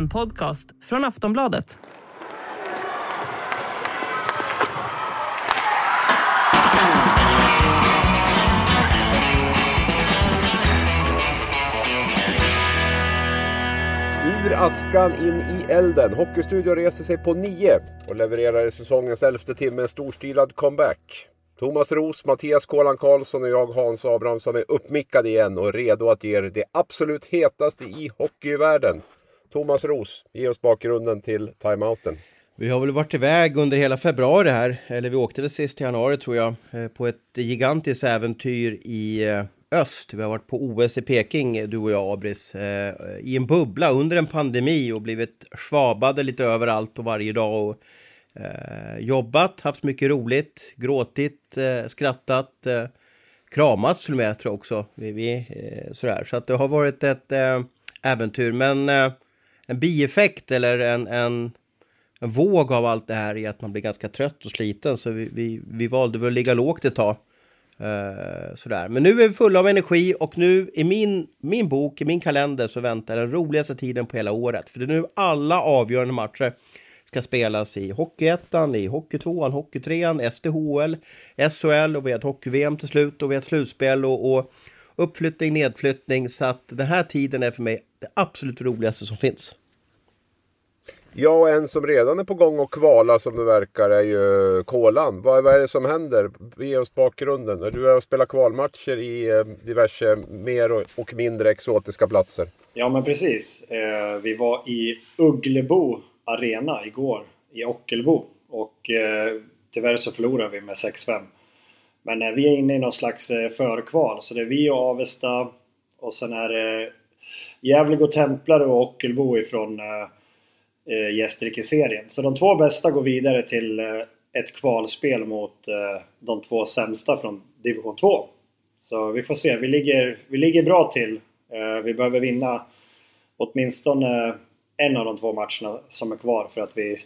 En podcast från Aftonbladet. Ur askan in i elden. Hockeystudion reser sig på nio och levererar i säsongens elfte timme en storstilad comeback. Thomas Ros, Mattias Kålan Karlsson och jag Hans Abrahamsson är uppmickade igen och redo att ge er det absolut hetaste i hockeyvärlden. Thomas Ros, ge oss bakgrunden till timeouten. Vi har väl varit iväg under hela februari här, eller vi åkte väl sist i januari tror jag, eh, på ett gigantiskt äventyr i eh, öst. Vi har varit på OS i Peking, du och jag Abris, eh, i en bubbla under en pandemi och blivit svabade lite överallt och varje dag. Och, jobbat, haft mycket roligt, gråtit, skrattat, kramats till och med tror jag också. Vi, vi, sådär. Så att det har varit ett äventyr, men en bieffekt eller en, en, en våg av allt det här är att man blir ganska trött och sliten. Så vi, vi, vi valde väl att ligga lågt ett tag. Uh, sådär. Men nu är vi fulla av energi och nu i min, min bok, i min kalender så väntar den roligaste tiden på hela året. För det är nu alla avgörande matcher ska spelas i Hockeyettan, i Hockeytvåan, Hockeytrean, SDHL, SHL och vi har ett Hockey-VM till slut och vi har ett slutspel och, och uppflyttning, nedflyttning. Så att den här tiden är för mig det absolut roligaste som finns. Ja, och en som redan är på gång och kvala som det verkar är ju Kolan. Vad, vad är det som händer? Ge oss bakgrunden. Du har spelat kvalmatcher i eh, diverse mer och, mindre exotiska platser. Ja, men precis. Eh, vi var i Ugglebo Arena igår i Ockelbo och eh, tyvärr så förlorade vi med 6-5. Men vi är inne i någon slags förkval så det är vi och Avesta och sen är det Gävle går Templare och Ockelbo ifrån eh, eh, Gästrike-serien. Så de två bästa går vidare till eh, ett kvalspel mot eh, de två sämsta från division 2. Så vi får se. Vi ligger, vi ligger bra till. Eh, vi behöver vinna åtminstone eh, en av de två matcherna som är kvar för att vi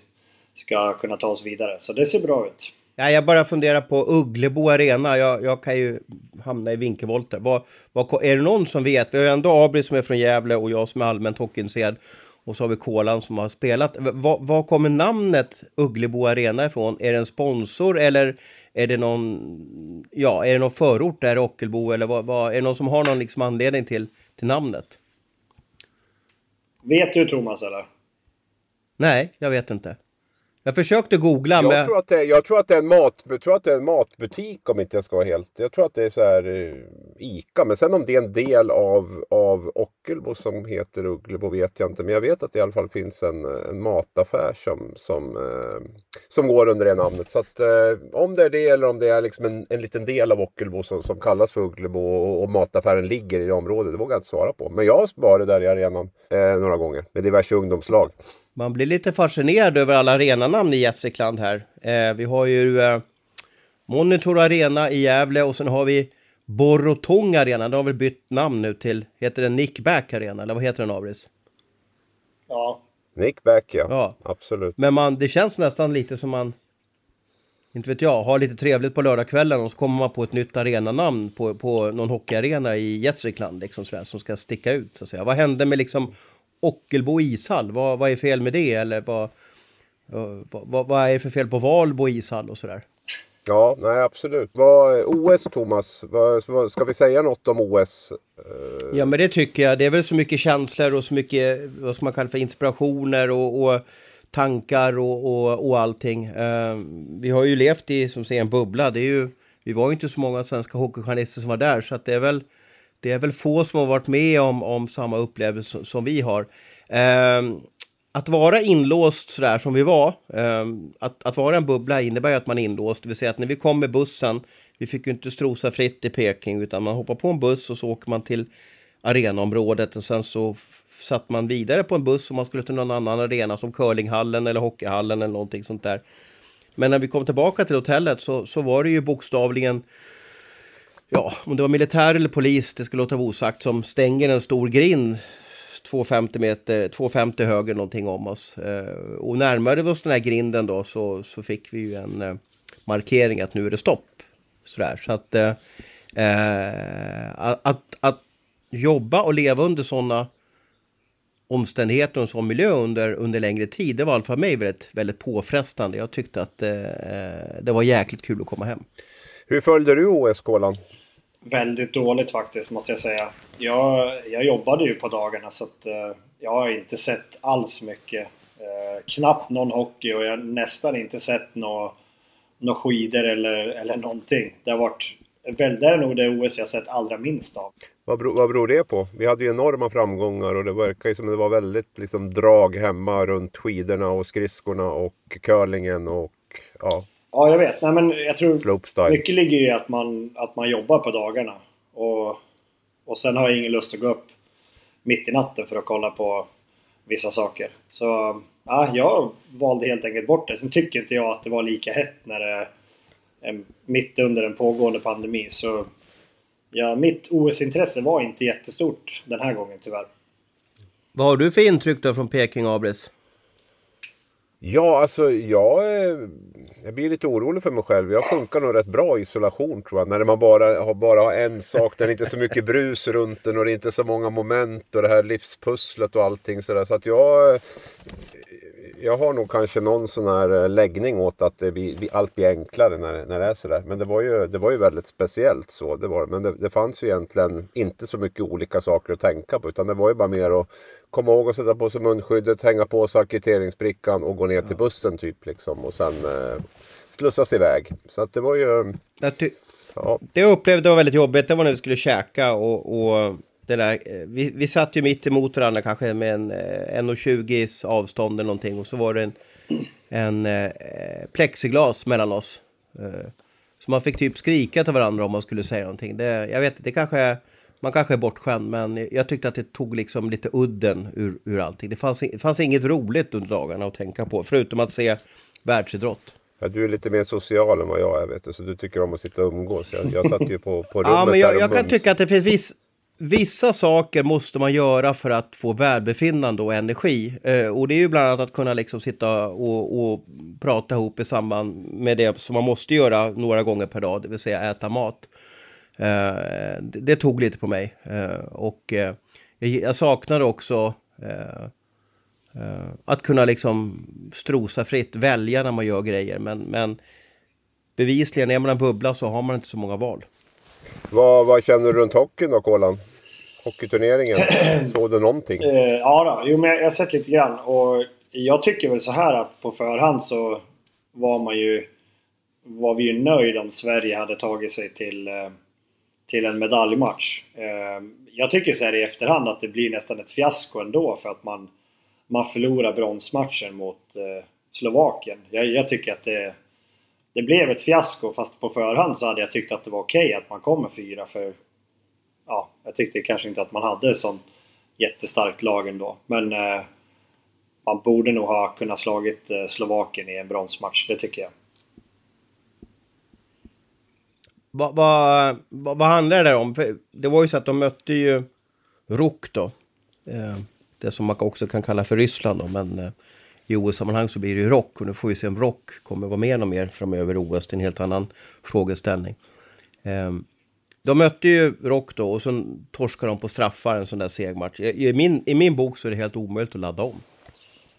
ska kunna ta oss vidare. Så det ser bra ut. Ja, jag bara funderar på Ugglebo Arena. Jag, jag kan ju hamna i vinkelvolter. Vad, vad, är det någon som vet? Vi har ju ändå Abri som är från Gävle och jag som är allmänt hockeyintresserad. Och så har vi Kolan som har spelat. Var kommer namnet Ugglebo Arena ifrån? Är det en sponsor eller är det någon, ja, är det någon förort där i Ockelbo? Eller vad, vad, är det någon som har någon liksom anledning till, till namnet? Vet du Thomas eller? Nej, jag vet inte. Jag försökte googla jag men... Tror att det, jag tror att, det är en mat, jag tror att det är en matbutik om inte jag ska vara helt... Jag tror att det är så här uh, ICA. Men sen om det är en del av, av Ockelbo som heter Ugglebo vet jag inte. Men jag vet att det i alla fall finns en, en mataffär som, som, uh, som går under det namnet. Så att om det är det eller om det är liksom en, en liten del av Ockelbo som, som kallas för Ugglebo och, och mataffären ligger i det området. Det vågar jag inte svara på. Men jag har varit där i arenan några gånger med diverse ungdomslag. Man blir lite fascinerad över alla arenanamn i Gästrikland här. Eh, vi har ju eh, Monitor Arena i Gävle och sen har vi Borotong Arena. Den har väl bytt namn nu till, heter den Nickback Arena? Eller vad heter den Abris? Ja. Nickback ja. ja, absolut. Men man, det känns nästan lite som man, inte vet jag, har lite trevligt på lördagskvällen och så kommer man på ett nytt arenanamn på, på någon hockeyarena i Gästrikland liksom sådär, som ska sticka ut så att säga. Vad hände med liksom Ockelbo ishall, vad, vad är fel med det? Eller vad, vad, vad är det för fel på Valbo ishall och sådär? Ja, nej absolut. Vad, OS Thomas, vad, ska vi säga något om OS? Ja men det tycker jag. Det är väl så mycket känslor och så mycket, vad man kalla för inspirationer och, och tankar och, och, och allting. Uh, vi har ju levt i, som säger, en bubbla. Det är ju, vi var ju inte så många svenska hockeyjournalister som var där så att det är väl det är väl få som har varit med om, om samma upplevelse som vi har. Um, att vara inlåst sådär som vi var, um, att, att vara en bubbla innebär ju att man är inlåst. Det vill säga att när vi kom med bussen, vi fick ju inte strosa fritt i Peking, utan man hoppar på en buss och så åker man till arenaområdet och sen så satt man vidare på en buss om man skulle till någon annan arena som curlinghallen eller hockeyhallen eller någonting sånt där. Men när vi kom tillbaka till hotellet så, så var det ju bokstavligen ja, om det var militär eller polis, det ska låta vara osagt, som stänger en stor grind 250 meter, 250 höger någonting om oss. Eh, och närmade vi oss den här grinden då så, så fick vi ju en eh, markering att nu är det stopp. Sådär, så att, eh, eh att, att, jobba och leva under sådana omständigheter och en sån miljö under, under längre tid. Det var i alla fall för mig väldigt, väldigt påfrestande. Jag tyckte att eh, det var jäkligt kul att komma hem. Hur följde du OS-kolan? Väldigt dåligt faktiskt måste jag säga. Jag, jag jobbade ju på dagarna så att eh, jag har inte sett alls mycket. Eh, knappt någon hockey och jag har nästan inte sett några nå skidor eller, eller någonting. Det har varit väl, det är nog det OS jag sett allra minst av. Vad, beror, vad beror det på? Vi hade ju enorma framgångar och det verkar ju som det var väldigt liksom, drag hemma runt skidorna och skridskorna och curlingen och ja. Ja, jag vet. Nej, men jag tror Slopestyle. mycket ligger i att man, att man jobbar på dagarna. Och, och sen har jag ingen lust att gå upp mitt i natten för att kolla på vissa saker. Så ja, jag valde helt enkelt bort det. Sen tycker inte jag att det var lika hett när det är mitt under en pågående pandemi. Så ja, mitt OS-intresse var inte jättestort den här gången tyvärr. Vad har du för intryck då från Peking, Abris? Ja, alltså jag, eh, jag blir lite orolig för mig själv. Jag funkar nog rätt bra i isolation tror jag. När man bara har, bara har en sak, det är inte så mycket brus runt den och det är inte så många moment och det här livspusslet och allting sådär. Så att jag, jag har nog kanske någon sån här eh, läggning åt att blir, allt blir enklare när, när det är sådär. Men det var ju, det var ju väldigt speciellt så. Det var, men det, det fanns ju egentligen inte så mycket olika saker att tänka på. Utan det var ju bara mer att komma ihåg att sätta på sig munskyddet, hänga på sig ackrediteringsbrickan och gå ner till bussen typ. Liksom, och sen eh, slussas iväg. Så att det var ju... Ja. Det jag upplevde var väldigt jobbigt, det var när vi skulle käka och, och det där, eh, vi, vi satt ju mitt emot varandra kanske med en 1,20 eh, avstånd eller någonting och så var det en, en eh, plexiglas mellan oss. Eh, så man fick typ skrika till varandra om man skulle säga någonting. Det, jag vet det kanske man kanske är bortskämd men jag tyckte att det tog liksom lite udden ur, ur allting. Det fanns, det fanns inget roligt under dagarna att tänka på förutom att se världsidrott. Ja, du är lite mer social än vad jag är vet du, så du tycker om att sitta och umgås. Jag, jag satt ju på, på rummet ja, men jag, där jag kan tycka att det finns viss, Vissa saker måste man göra för att få välbefinnande och energi. Eh, och det är ju bland annat att kunna liksom sitta och, och, prata ihop i samband med det som man måste göra några gånger per dag, det vill säga äta mat. Eh, det, det, tog lite på mig. Eh, och eh, jag, jag saknade också eh, eh att kunna liksom strosa fritt, välja när man gör grejer. Men, men bevisligen, är man en bubbla så har man inte så många val. Vad, vad känner du runt hockeyn då, Kolan? Hockeyturneringen? Såg du någonting? Eh, ja, då. Jo, men jag har sett lite grann. Och jag tycker väl så här att på förhand så var man ju... Var vi ju nöjd om Sverige hade tagit sig till, eh, till en medaljmatch. Eh, jag tycker så här i efterhand att det blir nästan ett fiasko ändå för att man, man förlorar bronsmatchen mot eh, Slovakien. Jag, jag tycker att det det blev ett fiasko fast på förhand så hade jag tyckt att det var okej okay att man kommer fyra för ja, jag tyckte kanske inte att man hade ett sånt jättestarkt lag ändå. Men eh, man borde nog ha kunnat slagit eh, Slovakien i en bronsmatch, det tycker jag. Vad va, va, va handlar det om? Det var ju så att de mötte ju ROK då. Eh, det som man också kan kalla för Ryssland då, men eh, i OS-sammanhang så blir det ju rock och nu får vi se om rock kommer vara med något mer framöver i OS. Det är en helt annan frågeställning. Um, de mötte ju Rock då och så torskade de på straffar en sån där segmatch. I min, I min bok så är det helt omöjligt att ladda om.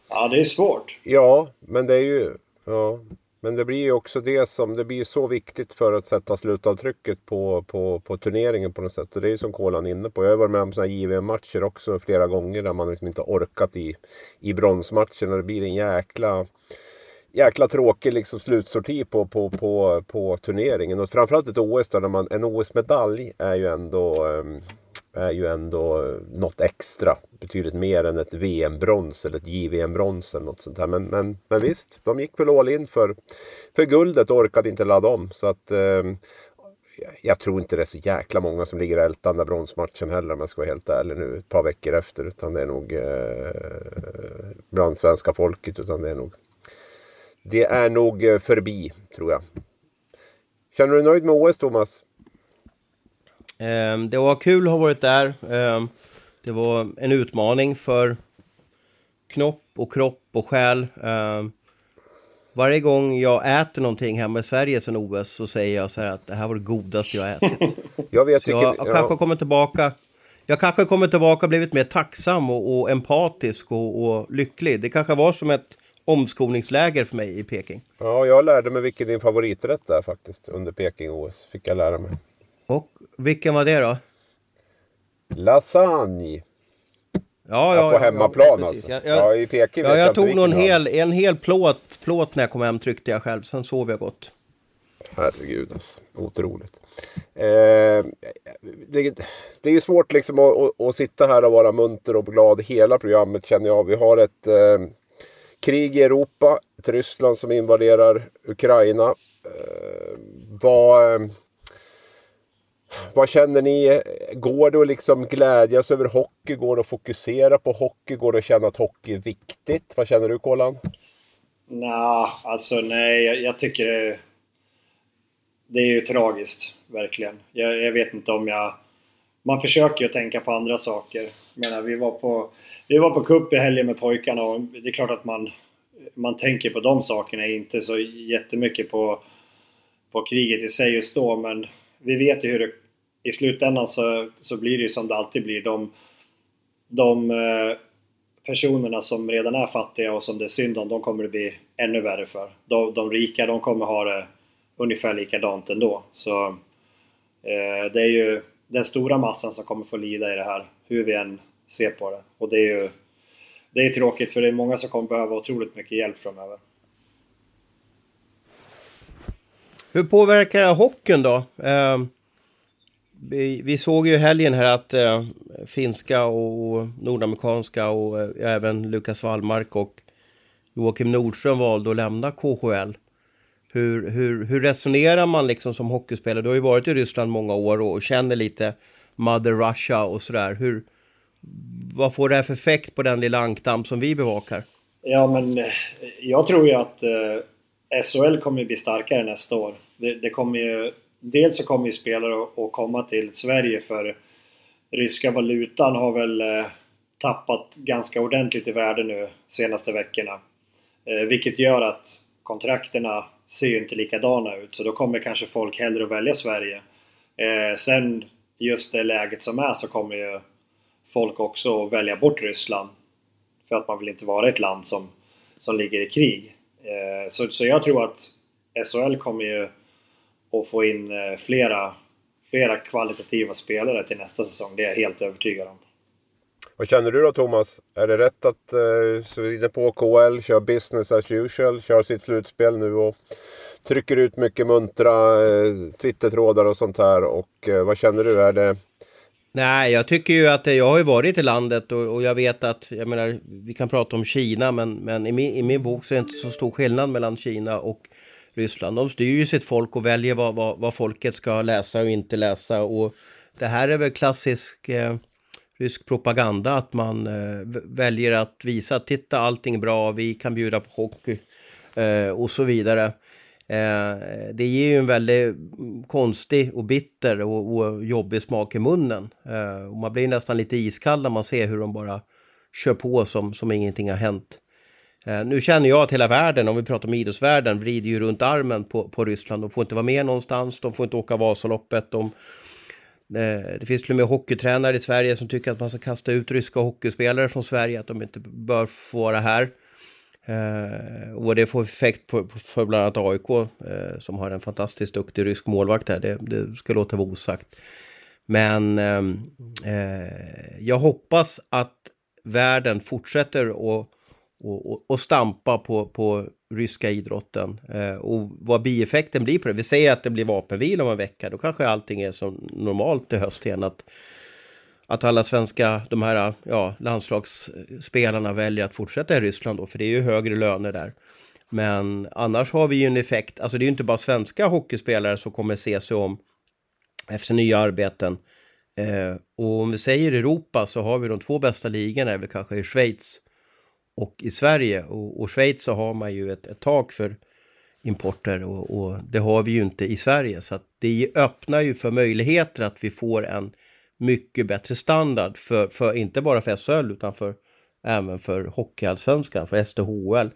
Ja, det är svårt. Ja, men det är ju... Ja, men det blir ju också det som det blir så viktigt för att sätta slutavtrycket på, på, på turneringen på något sätt. Och det är ju som Kolan inne på. Jag har varit med om sådana här JVM-matcher också flera gånger där man liksom inte orkat i, i bronsmatchen och det blir en jäkla jäkla tråkig liksom slutsorti på, på, på, på turneringen. Och framförallt ett OS där man, en OS-medalj är ju ändå um, är ju ändå något extra. Betydligt mer än ett VM-brons eller ett JVM-brons eller något sånt här. Men, men, men visst, de gick väl all in för, för guldet och orkade inte ladda om. Så att eh, jag tror inte det är så jäkla många som ligger och ältar den där bronsmatchen heller om jag ska vara helt ärlig nu ett par veckor efter. Utan det är nog eh, bland svenska folket. Utan det är nog det är nog eh, förbi tror jag. Känner du dig nöjd med OS Thomas? Um, det var kul att ha varit där. Um, det var en utmaning för knopp och kropp och själ. Um, varje gång jag äter någonting hemma i Sverige sen OS så säger jag så här att det här var det godaste jag ätit. jag vet, så jag, jag kanske kommer tillbaka jag kanske kommer tillbaka och blivit mer tacksam och, och empatisk och, och, lycklig. Det kanske var som ett omskolningsläger för mig i Peking. Ja, jag lärde mig vilken din favoriträtt är faktiskt under Peking-OS. Fick jag lära mig. Och vilken var det då? Lasagne. Ja, ja, på hemmaplan ja, alltså. Jag, jag, ja, i Peking ja, jag, jag tog någon hel, en hel plåt, plåt när jag kom hem tryckte jag själv. Sen sov jag gott. Herregud alltså. Otroligt. Eh, det, det är ju svårt liksom att, att, att, sitta här och vara munter och glad hela programmet känner jag. Vi har ett eh, krig i Europa. Ett Ryssland som invaderar Ukraina. Eh, vad... Vad känner ni? Går det att liksom glädjas över hockey? Går det att fokusera på hockey? Går det att känna att hockey är viktigt? Vad känner du Kolan? Nej, alltså nej, jag, jag tycker det, det är ju tragiskt, verkligen. Jag, jag, vet inte om jag... Man försöker ju tänka på andra saker. Jag menar, vi var på, vi var på cup i helgen med pojkarna och det är klart att man, man tänker på de sakerna, inte så jättemycket på, på kriget i sig just då, men vi vet ju hur det i slutändan så, så blir det ju som det alltid blir. De, de eh, personerna som redan är fattiga och som det är synd om, de kommer det bli ännu värre för. De, de rika, de kommer ha det ungefär likadant ändå. Så eh, det är ju den stora massan som kommer få lida i det här, hur vi än ser på det. Och det är ju det är tråkigt för det är många som kommer behöva otroligt mycket hjälp framöver. Hur påverkar det hockeyn då? Eh, vi, vi, såg ju helgen här att eh, finska och nordamerikanska och eh, även Lukas Wallmark och Joakim Nordström valde att lämna KHL. Hur, hur, hur resonerar man liksom som hockeyspelare? Du har ju varit i Ryssland många år och känner lite Mother Russia och sådär. Hur, vad får det här för effekt på den lilla ankdamm som vi bevakar? Ja, men eh, jag tror ju att eh, SHL kommer bli starkare nästa år. Det, det kommer ju dels så kommer ju spelare att komma till Sverige för ryska valutan har väl eh, tappat ganska ordentligt i värde nu senaste veckorna. Eh, vilket gör att kontrakterna ser ju inte likadana ut så då kommer kanske folk hellre att välja Sverige. Eh, sen just det läget som är så kommer ju folk också att välja bort Ryssland. För att man vill inte vara ett land som, som ligger i krig. så, så jag tror att SHL kommer ju och få in eh, flera, flera kvalitativa spelare till nästa säsong. Det är jag helt övertygad om. Vad känner du då Thomas? Är det rätt att, eh, så vi är på KL, kör business as usual, kör sitt slutspel nu och trycker ut mycket muntra eh, Twittertrådar och sånt här. Och eh, vad känner du? Är det... Nej, jag tycker ju att jag har ju varit i landet och, och, jag vet att, jag menar, vi kan prata om Kina, men, men i, min, i min bok så är det inte så stor skillnad mellan Kina och Ryssland. De styr ju sitt folk och väljer vad, vad, vad folket ska läsa och inte läsa. Och det här är väl klassisk eh, rysk propaganda, att man eh, väljer att visa att titta allting är bra, vi kan bjuda på hockey eh, och så vidare. Eh, det ger ju en väldigt mm, konstig och bitter och, och jobbig smak i munnen. Eh, och man blir nästan lite iskall när man ser hur de bara kör på som, som ingenting har hänt. Eh, nu känner jag att hela världen, om vi pratar om idrottsvärlden, vrider ju runt armen på, på Ryssland. De får inte vara med någonstans, de får inte åka Vasaloppet. De, eh, det finns till och med hockeytränare i Sverige som tycker att man ska kasta ut ryska hockeyspelare från Sverige, att de inte bör få vara här. Eh, och det får effekt på, på, för bland annat AIK, eh, som har en fantastiskt duktig rysk målvakt här. Det, det ska låta vara osagt. Men ehm, eh, jag hoppas att världen fortsätter att och, och, och, stampa på, på ryska idrotten. Eh, och vad bieffekten blir på det. Vi säger att det blir vapenvila om en vecka. Då kanske allting är som normalt i höst igen. Att, att alla svenska, de här ja, landslagsspelarna väljer att fortsätta i Ryssland då. För det är ju högre löner där. Men annars har vi ju en effekt. Alltså det är ju inte bara svenska hockeyspelare som kommer se sig om efter nya arbeten. Eh, och om vi säger Europa så har vi de två bästa ligorna, är väl kanske i Schweiz och i Sverige. Och, och Schweiz så har man ju ett, ett tak för importer och, och, det har vi ju inte i Sverige. Så att det öppnar ju för möjligheter att vi får en mycket bättre standard för, för inte bara för SHL utan för även för Hockeyallsvenskan, för SDHL.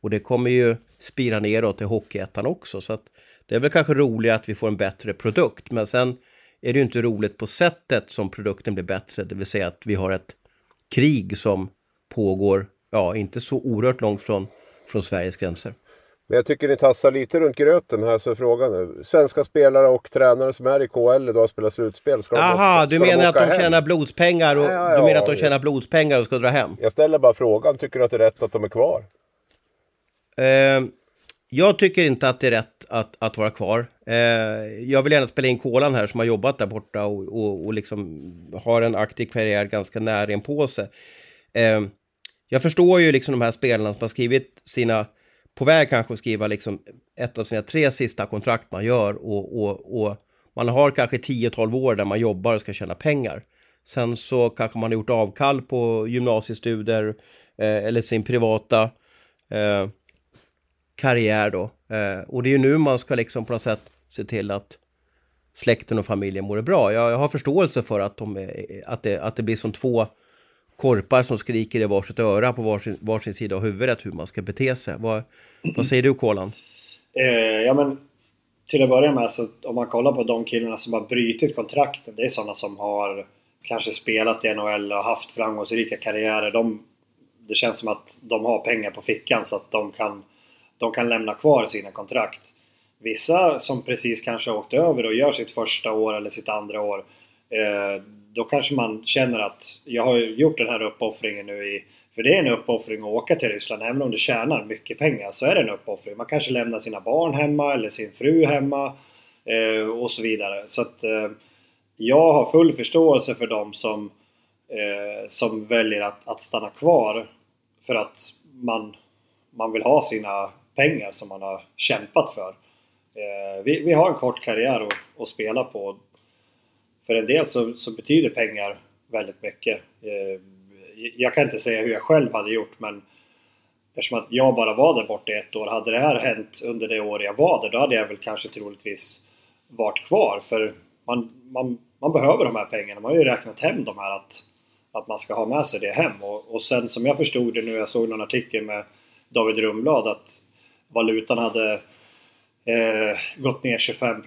Och det kommer ju spira neråt till Hockeyettan också. Så att det är väl kanske roligt att vi får en bättre produkt. Men sen är det ju inte roligt på sättet som produkten blir bättre. Det vill säga att vi har ett krig som pågår, ja, inte så oerhört långt från, från Sveriges gränser. Men jag tycker ni tassar lite runt gröten här, så frågan är, Svenska spelare och tränare som är i KL idag och spelar slutspel, ska Aha, de, du menar att de hem? tjänar blodspengar och, Ja, ja, du menar att de ja. tjänar blodspengar och ska dra hem? Jag ställer bara frågan, tycker du att det är rätt att de är kvar? Eh, jag tycker inte att det är rätt att, att vara kvar. Eh, jag vill gärna spela in Kolan här som har jobbat där borta och, och, och liksom har en aktiv karriär ganska nära på sig. Eh, jag förstår ju liksom de här spelarna som har skrivit sina, på väg kanske att skriva liksom ett av sina tre sista kontrakt man gör och, och, och man har kanske 10-12 år där man jobbar och ska tjäna pengar. Sen så kanske man har gjort avkall på gymnasiestudier eh, eller sin privata eh, karriär då. Eh, och det är ju nu man ska liksom på något sätt se till att släkten och familjen mår bra. Jag, jag har förståelse för att, de, är- att, det, att det blir som två korpar som skriker i varsitt öra på varsin, varsin sida av huvudet hur man ska bete sig. Vad, vad säger du Kolan? Eh, ja men till att börja med så om man kollar på de killarna som har brutit kontrakten. Det är sådana som har kanske spelat i NHL och haft framgångsrika karriärer. De, det känns som att de har pengar på fickan så att de kan, de kan lämna kvar sina kontrakt. Vissa som precis kanske har åkt över och gör sitt första år eller sitt andra år. Eh, då kanske man känner att jag har gjort den här uppoffringen nu i... För det är en uppoffring att åka till Ryssland. Även om du tjänar mycket pengar så är det en uppoffring. Man kanske lämnar sina barn hemma eller sin fru hemma. Eh, och så vidare. Så att eh, jag har full förståelse för dem som, eh, som väljer att, att stanna kvar. För att man, man vill ha sina pengar som man har kämpat för. Eh, vi, vi har en kort karriär att, att spela på. För en del så, så betyder pengar väldigt mycket. Eh, jag kan inte säga hur jag själv hade gjort men eftersom att jag bara var där borta i ett år. Hade det här hänt under det år jag var där då hade jag väl kanske troligtvis varit kvar. För man, man, man behöver de här pengarna. Man har ju räknat hem de här att, att man ska ha med sig det hem. Och, och sen som jag förstod det nu, jag såg någon artikel med David Rumblad att valutan hade eh, gått ner 25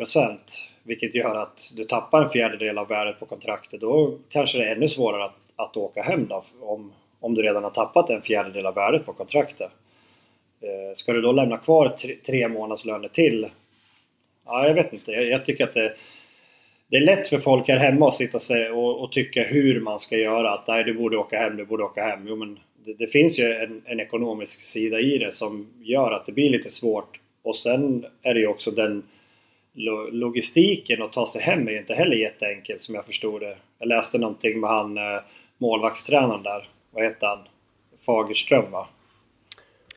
vilket gör att du tappar en fjärdedel av värdet på kontraktet. Då kanske det är ännu svårare att, att åka hem då, om, om du redan har tappat en fjärdedel av värdet på kontraktet. Eh, ska du då lämna kvar tre, tre månadslöner till? Ja, jag vet inte. Jag, jag tycker att det, det är lätt för folk här hemma att sitta och, och, och tycka hur man ska göra. Att nej, du borde åka hem, du borde åka hem. Jo, men det, det finns ju en, en ekonomisk sida i det som gör att det blir lite svårt. Och sen är det ju också den logistiken att ta sig hem är ju inte heller jätteenkel som jag förstod det. Jag läste någonting med han eh, målvaktstränaren där. Vad heter han? Fagerström va?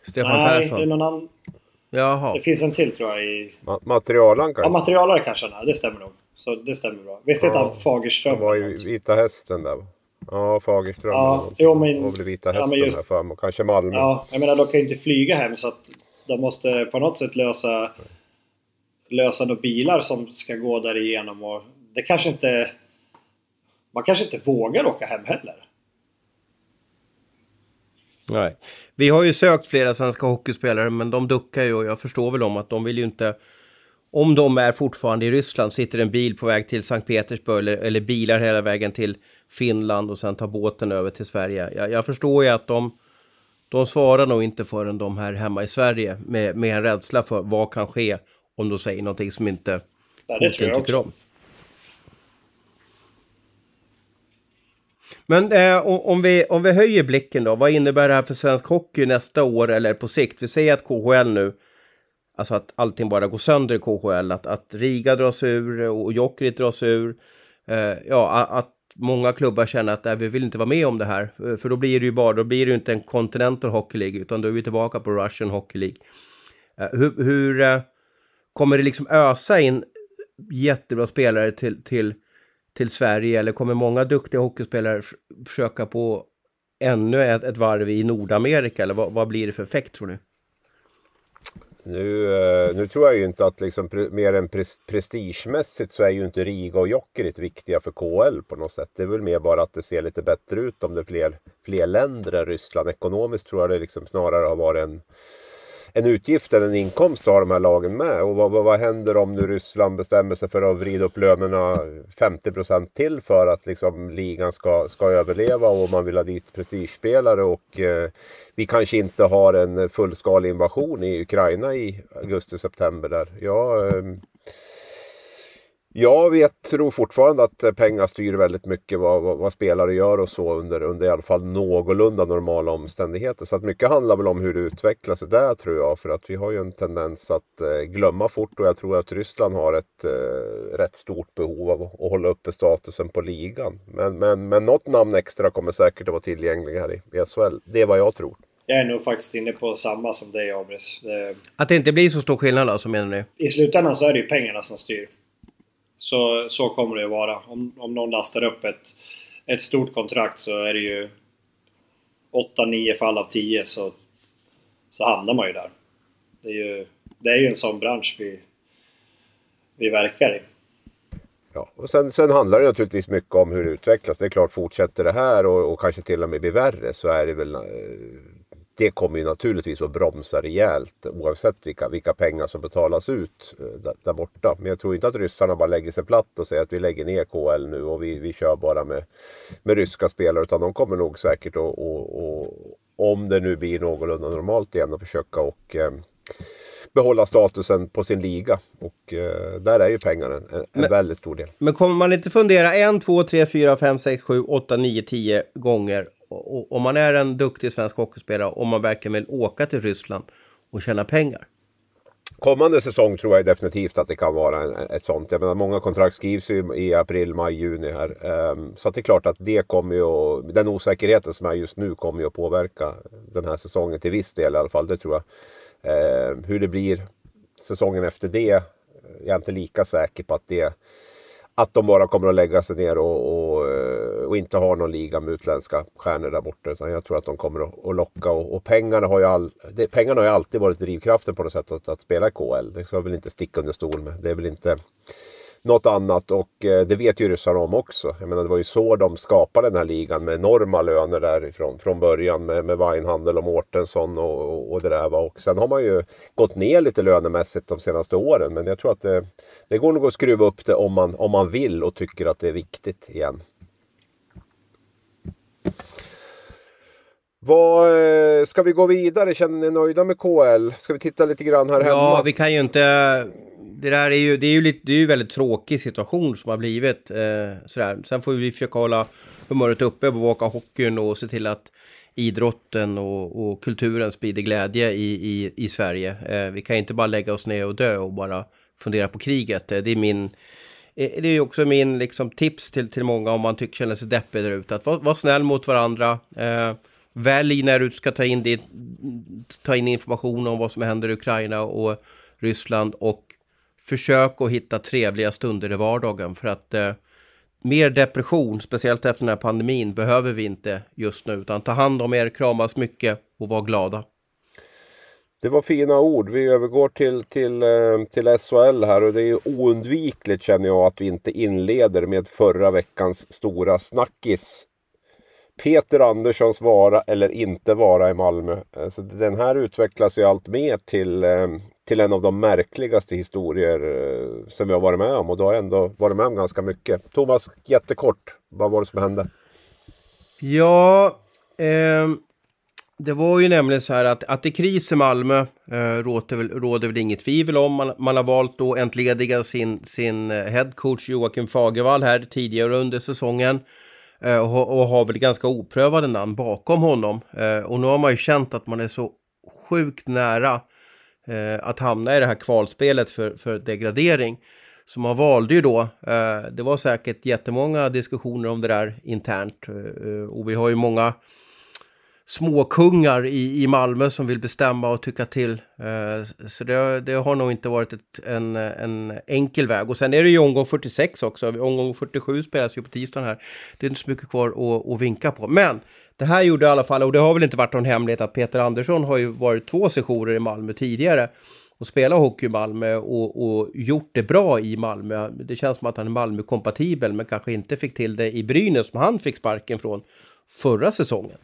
Stefan Nej, Persson? det är någon annan. Jaha. Det finns en till tror jag i... Ma materialen Ja, kanske? materialare kanske han är. Det stämmer nog. Så det stämmer bra. Visst heter Ja. han Fagerström? Han var något? Vita Hästen där. Ja, Fagerström. Ja, jo, men- i Vita ja, men Hästen just- där för mig. Och Kanske Malmö. Ja, jag menar de kan ju inte flyga hem så att de måste på något sätt lösa lösa några bilar som ska gå där igenom och det kanske inte man kanske inte vågar åka hem heller. Nej. Vi har ju sökt flera svenska hockeyspelare men de duckar ju och jag förstår väl om att de vill ju inte om de är fortfarande i Ryssland, sitter en bil på väg till Sankt Petersburg eller, eller bilar hela vägen till Finland och sen tar båten över till Sverige. Jag, jag förstår ju att de, de svarar nog inte förrän de här hemma i Sverige med, med en rädsla för vad kan ske om de säger någonting som inte tror jag tycker om. Men eh, om, vi, om vi höjer blicken då, vad innebär det här för svensk hockey nästa år eller på sikt? Vi säger att KHL nu, alltså att allting bara går sönder i KHL, att, att Riga dras ur och Jokerit dras ur. Eh, ja, att många klubbar känner att nej, vi vill inte vara med om det här. Eh, För då blir det ju bara, då blir det ju inte en Continental Hockey League, utan då är vi tillbaka på Russian Hockey League. Eh, hur hur eh, kommer det liksom ösa in jättebra spelare till, till, till Sverige eller kommer många duktiga hockeyspelare försöka på ännu ett, ett varv i Nordamerika eller vad, vad blir det för effekt tror ni? Nu, eh, nu tror jag ju inte att liksom mer än prestigemässigt så är ju inte Riga och Jokerit viktiga för KL på något sätt. Det är väl mer bara att det ser lite bättre ut om det är fler, fler länder än Ryssland. Ekonomiskt tror jag det liksom snarare har varit en, en utgift än en inkomst har de här lagen med. Och vad, vad, vad händer om nu Ryssland bestämmer sig för att vrida upp lönerna 50 procent till för att liksom ligan ska, ska överleva och man vill ha dit prestigespelare och eh, vi kanske inte har en fullskalig invasion i Ukraina i augusti-september där. Ja, eh, jag vet, tror fortfarande att pengar styr väldigt mycket vad, vad, vad, spelare gör och så under, under i alla fall någorlunda normala omständigheter. Så att mycket handlar väl om hur det utvecklar sig där tror jag. För att vi har ju en tendens att eh, glömma fort och jag tror att Ryssland har ett eh, rätt stort behov av att hålla uppe statusen på ligan. Men, men, men något namn extra kommer säkert att vara tillgängliga här i, i SHL. Det är vad jag tror. Jag är nog faktiskt inne på samma som dig Abris. Att det inte blir så stor skillnad alltså menar ni? I slutändan så är det ju pengarna som styr. Så, så kommer det att vara. Om, om någon lastar upp ett, ett stort kontrakt så är det ju 8-9 fall av 10 så, så hamnar man ju där. Det är ju, det är ju en sån bransch vi, vi verkar i. Ja, och sen, sen handlar det naturligtvis mycket om hur det utvecklas. Det är klart, fortsätter det här och, och kanske till och med blir värre så är det väl eh, det kommer ju naturligtvis att bromsa rejält oavsett vilka, vilka pengar som betalas ut eh, där, där, borta. Men jag tror inte att ryssarna bara lägger sig platt och säger att vi lägger ner KL nu och vi, vi kör bara med, med ryska spelare. Utan de kommer nog säkert att, och, och, om det nu blir någorlunda normalt igen, att försöka och eh, behålla statusen på sin liga. Och eh, där är ju pengarna en, en men, väldigt stor del. Men kommer man inte fundera en, två, tre, fyra, fem, sex, sju, åtta, nio, tio gånger om man är en duktig svensk hockeyspelare och man verkligen vill åka till Ryssland och tjäna pengar. Kommande säsong tror jag definitivt att det kan vara en, ett sånt. Jag menar, många kontrakt skrivs ju i april, maj, juni här. Um, så att det är klart att det kommer ju att, den osäkerheten som är just nu kommer ju att påverka den här säsongen till viss del i alla fall. Det tror jag. Ehm, hur det blir säsongen efter det, jag är inte lika säker på att det att de bara kommer att lägga sig ner och, och, och, inte har någon liga med utländska stjärnor där borta. Utan jag tror att de kommer att, att locka och, och pengarna, har ju all, det, pengarna har ju alltid varit drivkraften på något sätt att, att spela i KL. Det ska jag väl inte sticka under stol med. Det är väl inte något annat och eh, det vet ju ryssarna om också. Jag menar det var ju så de skapade den här ligan med enorma löner därifrån från början med, med Weinhandel och Mårtensson och, och, och det där. Va? Och sen har man ju gått ner lite lönemässigt de senaste åren men jag tror att det, det går nog att skruva upp det om man, om man vill och tycker att det är viktigt igen. Vad, eh, ska vi gå vidare? Känner ni nöjda med KL? Ska vi titta lite grann här hemma? Ja, vi kan ju inte det där är ju, det är ju lite, det är ju väldigt tråkig situation som har blivit. Eh, sådär. Sen får vi försöka hålla humöret uppe, bevaka hockeyn och se till att idrotten och, och kulturen sprider glädje i, i, i Sverige. Eh, vi kan inte bara lägga oss ner och dö och bara fundera på kriget. Eh, det är min... Eh, det är också min liksom, tips till, till många om man tycker, känner sig deppig där ute. Att vara var snäll mot varandra. Eh, välj när du ska ta in, dit, ta in information om vad som händer i Ukraina och Ryssland och försök att hitta trevliga stunder i vardagen för att eh, mer depression, speciellt efter den här pandemin, behöver vi inte just nu. Utan ta hand om er, kramas mycket och var glada. Det var fina ord. Vi övergår till, till, eh, till SHL här och det är oundvikligt känner jag att vi inte inleder med förra veckans stora snackis. Peter Anderssons vara eller inte vara i Malmö. Eh, så den här utvecklas ju allt mer till, eh, till en av de märkligaste historier eh, som jag har varit med om. Och då har jag ändå varit med om ganska mycket. Thomas, jättekort. Vad var det som hände? Ja, eh, det var ju nämligen så här att, att det är kris i Malmö eh, råder, väl, råder väl inget tvivel om. Man, man har valt att entlediga sin, sin headcoach Joakim Fagervall här tidigare under säsongen. Eh, och, och har väl ganska oprövade namn bakom honom. Eh, och nu har man ju känt att man är så sjukt nära eh, att hamna i det här kvalspelet för, för degradering. Så man valde ju då, det var säkert jättemånga diskussioner om det där internt. Och vi har ju många småkungar i, i Malmö som vill bestämma och tycka till. Eh, så det, det, har nog inte varit ett, en, en enkel väg. Och sen är det ju omgång 46 också. Omgång 47 spelas ju på tisdagen här. Det är inte så mycket kvar att, att vinka på. Men det här gjorde i alla fall, och det har väl inte varit någon hemlighet att Peter Andersson har ju varit två sessioner i Malmö tidigare och spelat hockey i Malmö och, och, gjort det bra i Malmö. Det känns som att han är Malmö-kompatibel men kanske inte fick till det i Brynäs som han fick sparken från förra säsongen.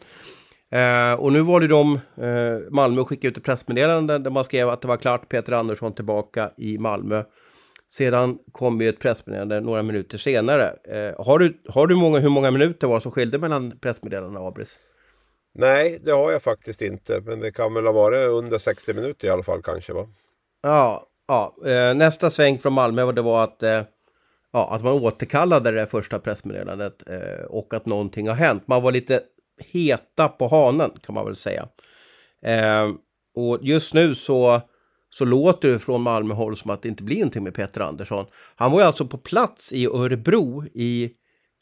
Eh, och nu var det de, eh, Malmö skickade ut ett pressmeddelande där man skrev att det var klart Peter Andersson tillbaka i Malmö. Sedan kom ju ett pressmeddelande några minuter senare. Eh, har du, har du många, hur många minuter var som skilde mellan pressmeddelandena, Abris? Nej, det har jag faktiskt inte. Men det kan väl ha varit under 60 minuter i alla fall kanske va? Ja, ja. Eh, nästa sväng från Malmö det var att, eh, ja, att man återkallade det första pressmeddelandet eh, och att någonting har hänt. Man var lite heta på hanen kan man väl säga. Eh, och just nu så, så låter det från Malmöhåll som att det inte blir någonting med Peter Andersson. Han var ju alltså på plats i Örebro i,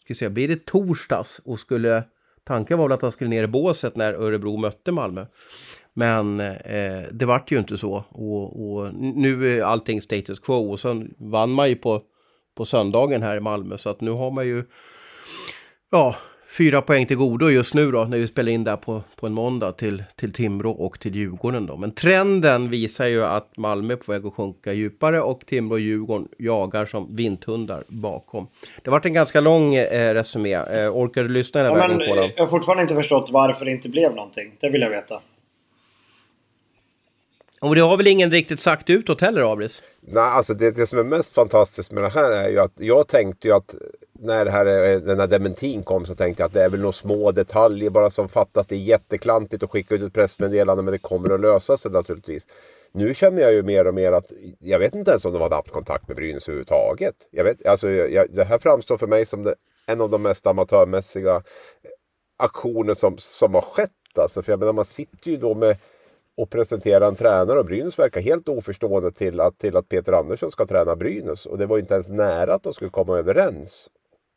ska säga, blir det torsdags och skulle, tanken var väl att han skulle ner i båset när Örebro mötte Malmö. Men eh, det vart ju inte så och, och, nu är allting status quo och sen vann man ju på, på söndagen här i Malmö så att nu har man ju ja, fyra poäng till godo just nu då när vi spelar in där på, på en måndag till, till Timrå och till Djurgården då. Men trenden visar ju att Malmö är på väg att sjunka djupare och Timrå och Djurgården jagar som vinthundar bakom. Det har varit en ganska lång eh, resumé. Eh, orkar du lyssna hela ja, vägen på den? Jag har fortfarande inte förstått varför det inte blev någonting. Det vill jag veta. Och det har väl ingen riktigt sagt utåt heller, Abris? Nej, alltså det, det som är mest fantastiskt med det här är ju att jag tänkte ju att när det här, eh, den här dementin kom så tänkte jag att det är väl några små detaljer bara som fattas. Det är jätteklantigt att skicka ut ett pressmeddelande men det kommer att lösa sig naturligtvis. Nu känner jag ju mer och mer att jag vet inte ens om de hade haft kontakt med Brynäs överhuvudtaget. Jag vet, alltså, jag, det här framstår för mig som det, en av de mest amatörmässiga eh, aktioner som, som har skett. Alltså, för jag menar, man sitter ju då med och presentera en tränare och Brynäs verkar helt oförstående till att, till att Peter Andersson ska träna Brynäs. Och det var inte ens nära att de skulle komma överens.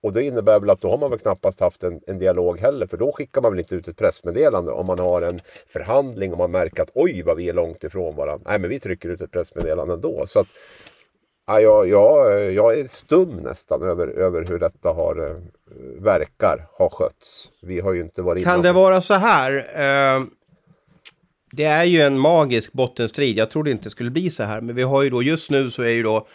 Och det innebär väl att då har man väl knappast haft en, en, dialog heller. För då skickar man väl inte ut ett pressmeddelande om man har en förhandling och man märker att oj vad vi är långt ifrån varandra. Nej men vi trycker ut ett pressmeddelande ändå. Så att, ja, jag, jag, jag är stum nästan över, över hur detta har, eh, verkar ha skötts. Vi har ju inte varit Kan det vara så här? Eh, det är ju en magisk bottenstrid. Jag trodde inte det skulle bli så här. Men vi har ju då just nu så är ju då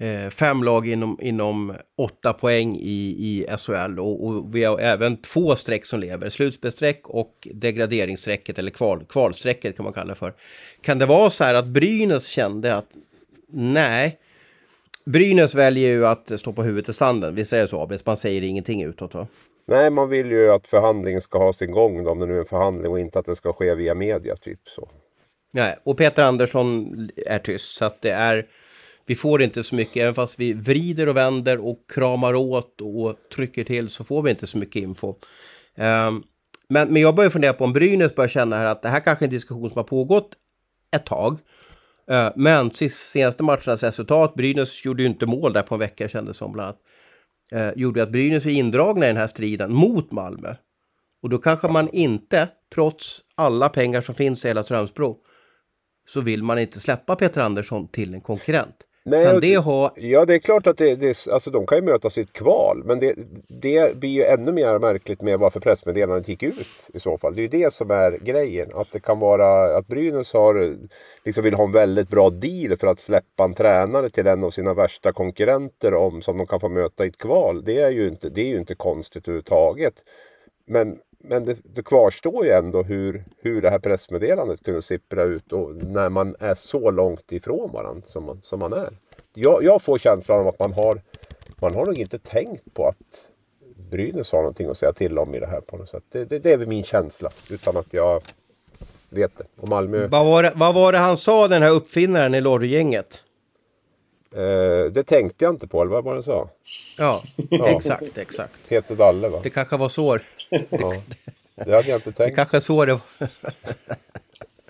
eh, fem lag inom, inom åtta poäng i, i SHL. Och, och, vi har även två streck som lever. Slutspelsstreck och degraderingsstrecket eller kval, kvalstrecket kan man kalla det för. Kan det vara så här att Brynäs kände att nej, Brynäs väljer ju att stå på huvudet i sanden. Visst är det så Abris? Man säger ingenting utåt va? Nej, man vill ju att förhandlingen ska ha sin gång då, om det nu är en förhandling och inte att det ska ske via media, typ så. Nej, och Peter Andersson är tyst, så att det är... Vi får inte så mycket, även fast vi vrider och vänder och kramar åt och trycker till så får vi inte så mycket info. Um, men, men jag börjar fundera på om Brynäs börjar känna här att det här kanske är en diskussion som har pågått ett tag. Uh, men senaste matchernas resultat, Brynäs gjorde ju inte mål där på en vecka kändes som bland annat Uh, gjorde att Brynäs var indragna i den här striden mot Malmö. Och då kanske man inte, trots alla pengar som finns i hela Strömsbro, så vill man inte släppa Peter Andersson till en konkurrent. Nej, kan det ha... Ja, det är klart att det, det, alltså, de kan ju möta sitt kval. Men det, det blir ju ännu mer märkligt med varför pressmeddelandet gick ut i så fall. Det är ju det som är grejen. Att det kan vara att Brynäs har, liksom vill ha en väldigt bra deal för att släppa en tränare till en av sina värsta konkurrenter om, som de kan få möta i ett kval. Det är ju inte, det är ju inte konstigt överhuvudtaget. Men men det, det, kvarstår ju ändå hur, hur det här pressmeddelandet kunde sippra ut och när man är så långt ifrån varandra som man, som man är. Jag, jag får känslan av att man har, man har nog inte tänkt på att Brynäs har någonting att säga till om i det här på något sätt. Det, det, det är väl min känsla utan att jag vet det. Och Malmö... Vad var det, vad var det han sa den här uppfinnaren i Lorry-gänget? Eh, det tänkte jag inte på, eller vad var det sa? Ja, ja. exakt, exakt. Peter Dalle va? Det kanske var så. Ja. Det hade jag inte tänkt. Det kanske så det var.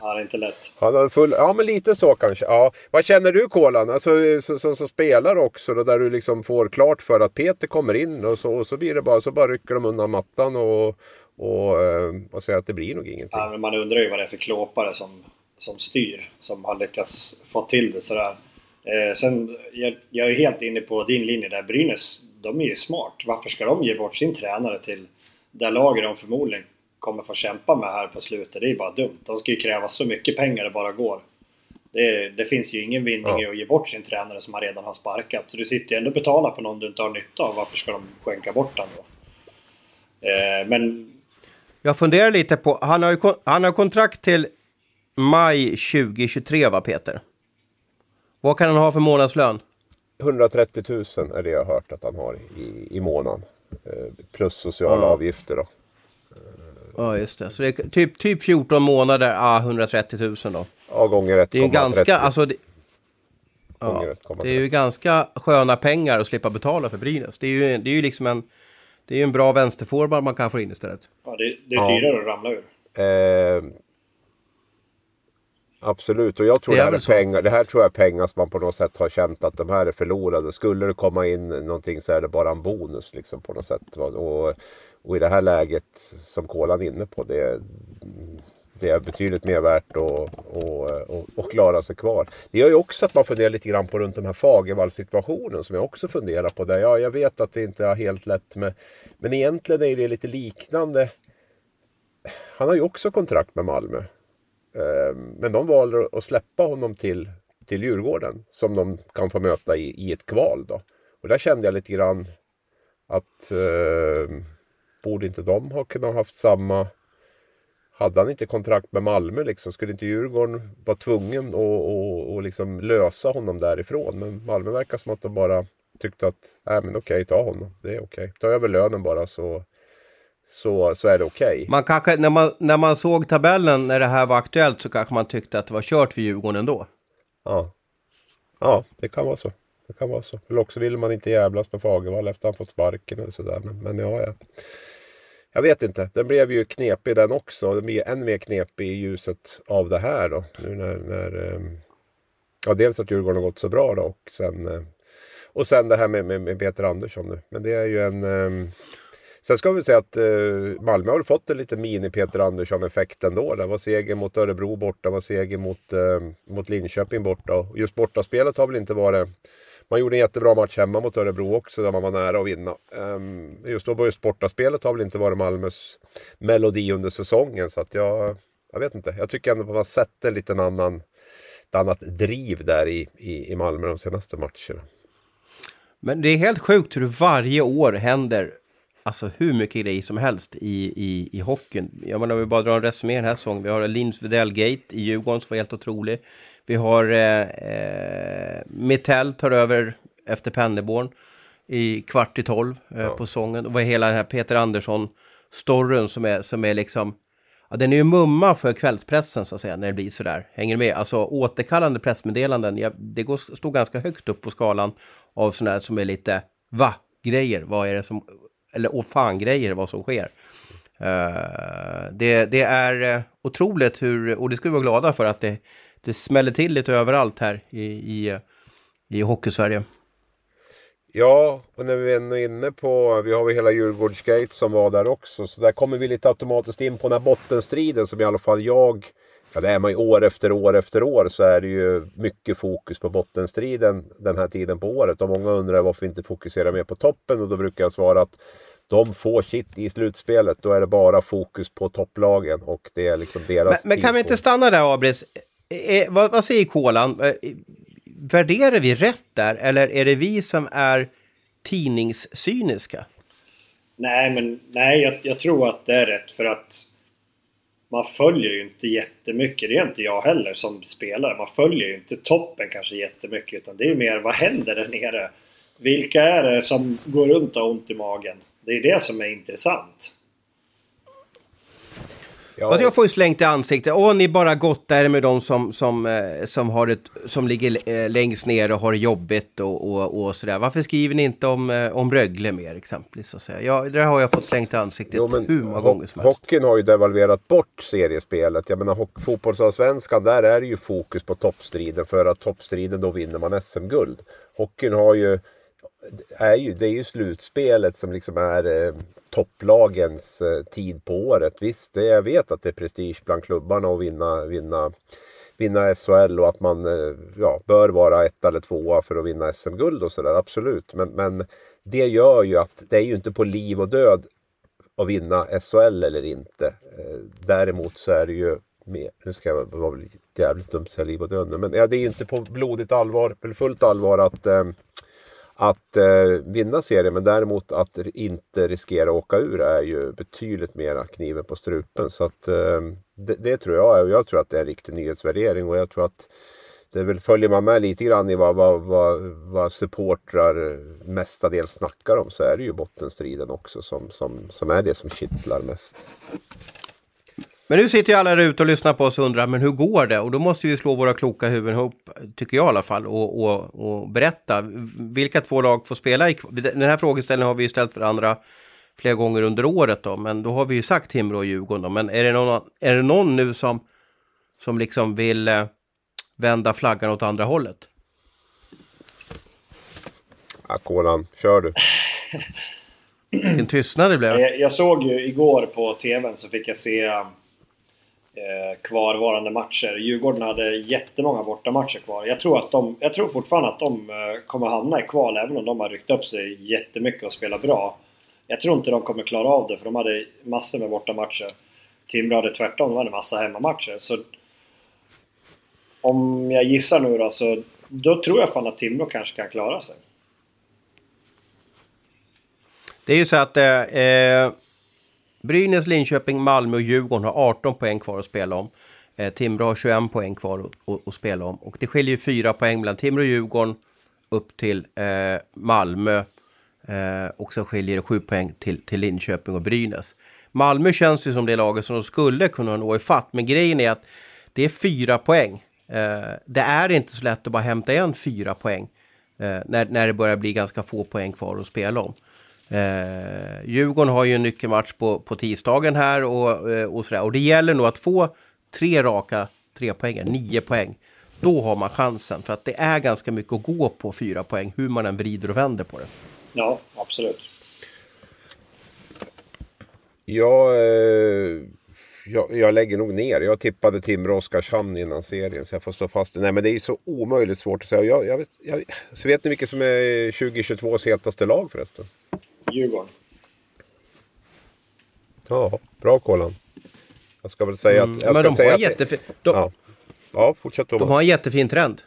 Ja, det är inte lätt. Han hade full... Ja, men lite så kanske. Ja. Vad känner du Kolan? Alltså, som, som, som spelare också då, där du liksom får klart för att Peter kommer in och så, och så blir det bara så bara rycker de undan mattan och, och, eh, och säger att det blir nog ingenting. Ja, men man undrar ju vad det är för klåpare som, som styr, som har lyckats få till det sådär. Eh, sen, jag, jag är helt inne på din linje där. Brynäs, de är ju smart. Varför ska de ge bort sin tränare till det laget de förmodligen kommer få kämpa med här på slutet? Det är bara dumt. De ska ju kräva så mycket pengar det bara går. Det, det finns ju ingen vinning ja. i att ge bort sin tränare som man redan har sparkat. Så du sitter ju ändå och betalar på någon du inte har nytta av. Varför ska de skänka bort den då? Eh, men Jag funderar lite på, han har ju han har kontrakt till maj 2023 va Peter? Vad kan han ha för månadslön? 130 000 är det jag har hört att han har i, i månaden. Eh, plus sociala mm. avgifter då. Ja just det, så det är typ, typ 14 månader, ah, 130 000 då. Ja, gånger 1,30. Det är ju ganska, alltså det, ja, det är ju ganska sköna pengar att slippa betala för Brynäs. Det är ju, det är ju liksom en, det är ju en bra vänsterforward man kan få in istället. Ja, det, det är dyrare ja. att ramla ur. Eh, Absolut, och jag tror det, det här är pengar, det här tror jag pengar som man på något sätt har känt att de här är förlorade. Skulle det komma in någonting så är det bara en bonus liksom på något sätt. Och, och i det här läget som Kolan är inne på, det, det är betydligt mer värt att och, och, och klara sig kvar. Det gör ju också att man funderar lite grann på runt den här Fagervall situationen som jag också funderar på. Där. Ja, jag vet att det inte är helt lätt med, men egentligen är det lite liknande. Han har ju också kontrakt med Malmö. Ehm, men de valde att släppa honom till, till Djurgården som de kan få möta i, i ett kval. Då. Och där kände jag lite grann att eh, borde inte de ha kunnat haft samma... Hade han inte kontrakt med Malmö liksom, skulle inte Djurgården vara tvungen att och, och liksom lösa honom därifrån? Men Malmö verkar som att de bara tyckte att, nej men okej, ta honom. Det är okej. Ta över lönen bara så så, så är det okej. Okay. Man kanske, när man, när man såg tabellen när det här var aktuellt så kanske man tyckte att det var kört för Djurgården ändå. Ja, ja det kan vara så. Det kan vara så. Eller också vill man inte jävlas med Fagervall efter att han fått sparken eller sådär. Men, men ja, ja. Jag vet inte. Den blev ju knepig den också. Den blir än mer knepig i ljuset av det här då. Nu när, när ehm, ja, dels att Djurgården har gått så bra då och sen eh, och sen det här med, med, med Peter Andersson nu. Men det är ju en ehm, Sen ska vi säga att eh, Malmö har fått en liten mini-Peter Andersson-effekt ändå. Det var seger mot Örebro borta, det var seger mot, eh, mot Linköping borta. Just bortaspelet har väl inte varit... Man gjorde en jättebra match hemma mot Örebro också där man var nära att vinna. Um, just då var just bortaspelet har väl inte varit Malmös melodi under säsongen. Så att jag, jag vet inte. Jag tycker ändå att man sett en liten annan, ett annat driv där i, i, i Malmö de senaste matcherna. Men det är helt sjukt hur det varje år händer alltså hur mycket grejer som helst i, i, i hockeyn. Jag menar, vi bara drar en resumé den här säsongen. Vi har Linus Widell-gate i Djurgården som var helt otrolig. Vi har eh, eh, Mittell tar över efter Penneborn i kvart i tolv eh, ja. på sången. Och vad hela den här Peter Andersson-storyn som är, som är liksom... Ja, den är ju mumma för kvällspressen så att säga, när det blir sådär. Hänger med? Alltså återkallande pressmeddelanden, ja, det går, står ganska högt upp på skalan av sådana här som är lite va-grejer. Vad är det som eller och fan-grejer vad som sker. Uh, det, det, är eh, otroligt hur, och det ska vi vara glada för att det, det smäller till lite överallt här i, i, i Hockeysverige. Ja, och när vi är inne på, vi har ju hela Djurgårdsgate som var där också, så där kommer vi lite automatiskt in på den här bottenstriden som i alla fall jag Ja, det är man ju år efter år efter år så är det ju mycket fokus på bottenstriden den här tiden på året. Och många undrar varför vi inte fokuserar mer på toppen och då brukar jag svara att de får sitt i slutspelet. Då är det bara fokus på topplagen och det är liksom deras... Men, men kan vi inte stanna där Abris? Eh, vad, vad säger Kolan? Eh, värderar vi rätt där eller är det vi som är tidningscyniska? Nej, men nej, jag, jag tror att det är rätt för att man följer ju inte jättemycket. Det är inte jag heller som spelare. Man följer ju inte toppen kanske jättemycket. Utan det är mer vad händer där nere? Vilka är det som går runt och har ont i magen? Det är det som är intressant. Ja. Jag får ju slängt i ansiktet. Åh, ni bara gottar med de som, som, eh, som, har ett, som ligger eh, längst ner och har jobbigt och, och, och sådär. Varför skriver ni inte om, eh, om Rögle mer exempelvis? Så att säga? Ja, det har jag fått slängt i ansiktet jo, hur många gånger som helst. Hockeyn har ju devalverat bort seriespelet. Jag menar fotbollsallsvenskan, där är det ju fokus på toppstriden. För att toppstriden då vinner man SM-guld. Hockeyn har ju är ju, det är ju slutspelet som liksom är eh, topplagens eh, tid på året. Visst, det, jag vet att det är prestige bland klubbarna att vinna, vinna, vinna SHL och att man eh, ja, bör vara ett eller tvåa för att vinna SM-guld och sådär, absolut. Men, men det gör ju att det är ju inte på liv och död att vinna SHL eller inte. Eh, däremot så är det ju Mer. nu ska jag vara jävligt dumt säga liv och död men ja, det är ju inte på blodigt allvar, eller fullt allvar att eh, att eh, vinna serien men däremot att inte riskera att åka ur är ju betydligt mera kniven på strupen. Så att eh, det, det, tror jag och jag tror att det är en riktig nyhetsvärdering och jag tror att det väl, följer man med lite grann i vad, vad, vad, vad supportrar mestadels snackar om så är det ju bottenstriden också som, som, som är det som kittlar mest. Men nu sitter ju alla där ute och lyssnar på oss och undrar, men hur går det? Och då måste vi slå våra kloka huvuden ihop, tycker jag i alla fall, och, och, och berätta. Vilka två lag får spela? I, den här frågeställningen har vi ju ställt för andra flera gånger under året då, men då har vi ju sagt Timrå och Djurgården då. Men är det någon, är det någon nu som, som liksom vill eh, vända flaggan åt andra hållet? Ja, Kolan, kör du. Vilken tystnad det blev. Jag, jag såg ju igår på TVn så fick jag se Eh, kvarvarande matcher. Djurgården hade jättemånga bortamatcher kvar. Jag tror, att de, jag tror fortfarande att de eh, kommer hamna i kval även om de har ryckt upp sig jättemycket och spelat bra. Jag tror inte de kommer klara av det för de hade massor med bortamatcher. Timrå hade tvärtom, de hade massa hemmamatcher. Så om jag gissar nu då så då tror jag fan att Timrå kanske kan klara sig. Det är ju så att eh, eh Brynäs, Linköping, Malmö och Djurgården har 18 poäng kvar att spela om. Eh, Timrå har 21 poäng kvar att, att, spela om. Och det skiljer ju 4 poäng mellan Timrå och Djurgården upp till eh, Malmö. Eh, och så skiljer det 7 poäng till, till Linköping och Brynäs. Malmö känns ju som det laget som de skulle kunna nå ifatt. Men grejen är att det är 4 poäng. Eh, det är inte så lätt att bara hämta igen 4 poäng. Eh, när, när det börjar bli ganska få poäng kvar att spela om. Eh, Djurgården har ju en nyckelmatch på, på tisdagen här och, eh, och sådär. Och det gäller nog att få tre raka tre poänger, nio poäng. Då har man chansen. För att det är ganska mycket att gå på fyra poäng, hur man än vrider och vänder på det. Ja, absolut. Jag, eh, jag, jag, lägger nog ner. Jag tippade Timrå Oskarshamn innan serien så jag får stå fast. Nej men det är så omöjligt svårt att säga. Jag, jag, jag, så vet ni vilket som är 2022s hetaste lag förresten? Djurgården. Ja, bra Kolan. Jag ska väl säga mm, att... Jag men ska de säga har att, jättefin... De, ja. ja, fortsätt Thomas. De har en jättefin trend.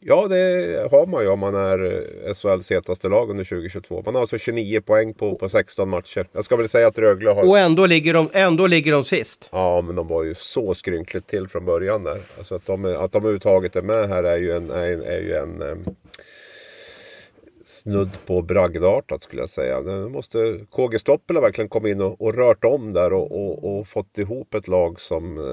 Ja, det har man ju om man är eh, SHLs hetaste lag under 2022. Man har alltså 29 poäng på, på 16 matcher. Jag ska väl säga att Rögle har... Och ändå ligger de, ändå ligger de sist. Ja, men de var ju så skrynkligt till från början där. Alltså att de, att de överhuvudtaget är med här är ju en, är, är ju en eh, snudd på bragdartat skulle jag säga. Nu måste KG Stoppel har verkligen kommit in och, och rört om där och, och, och, fått ihop ett lag som eh,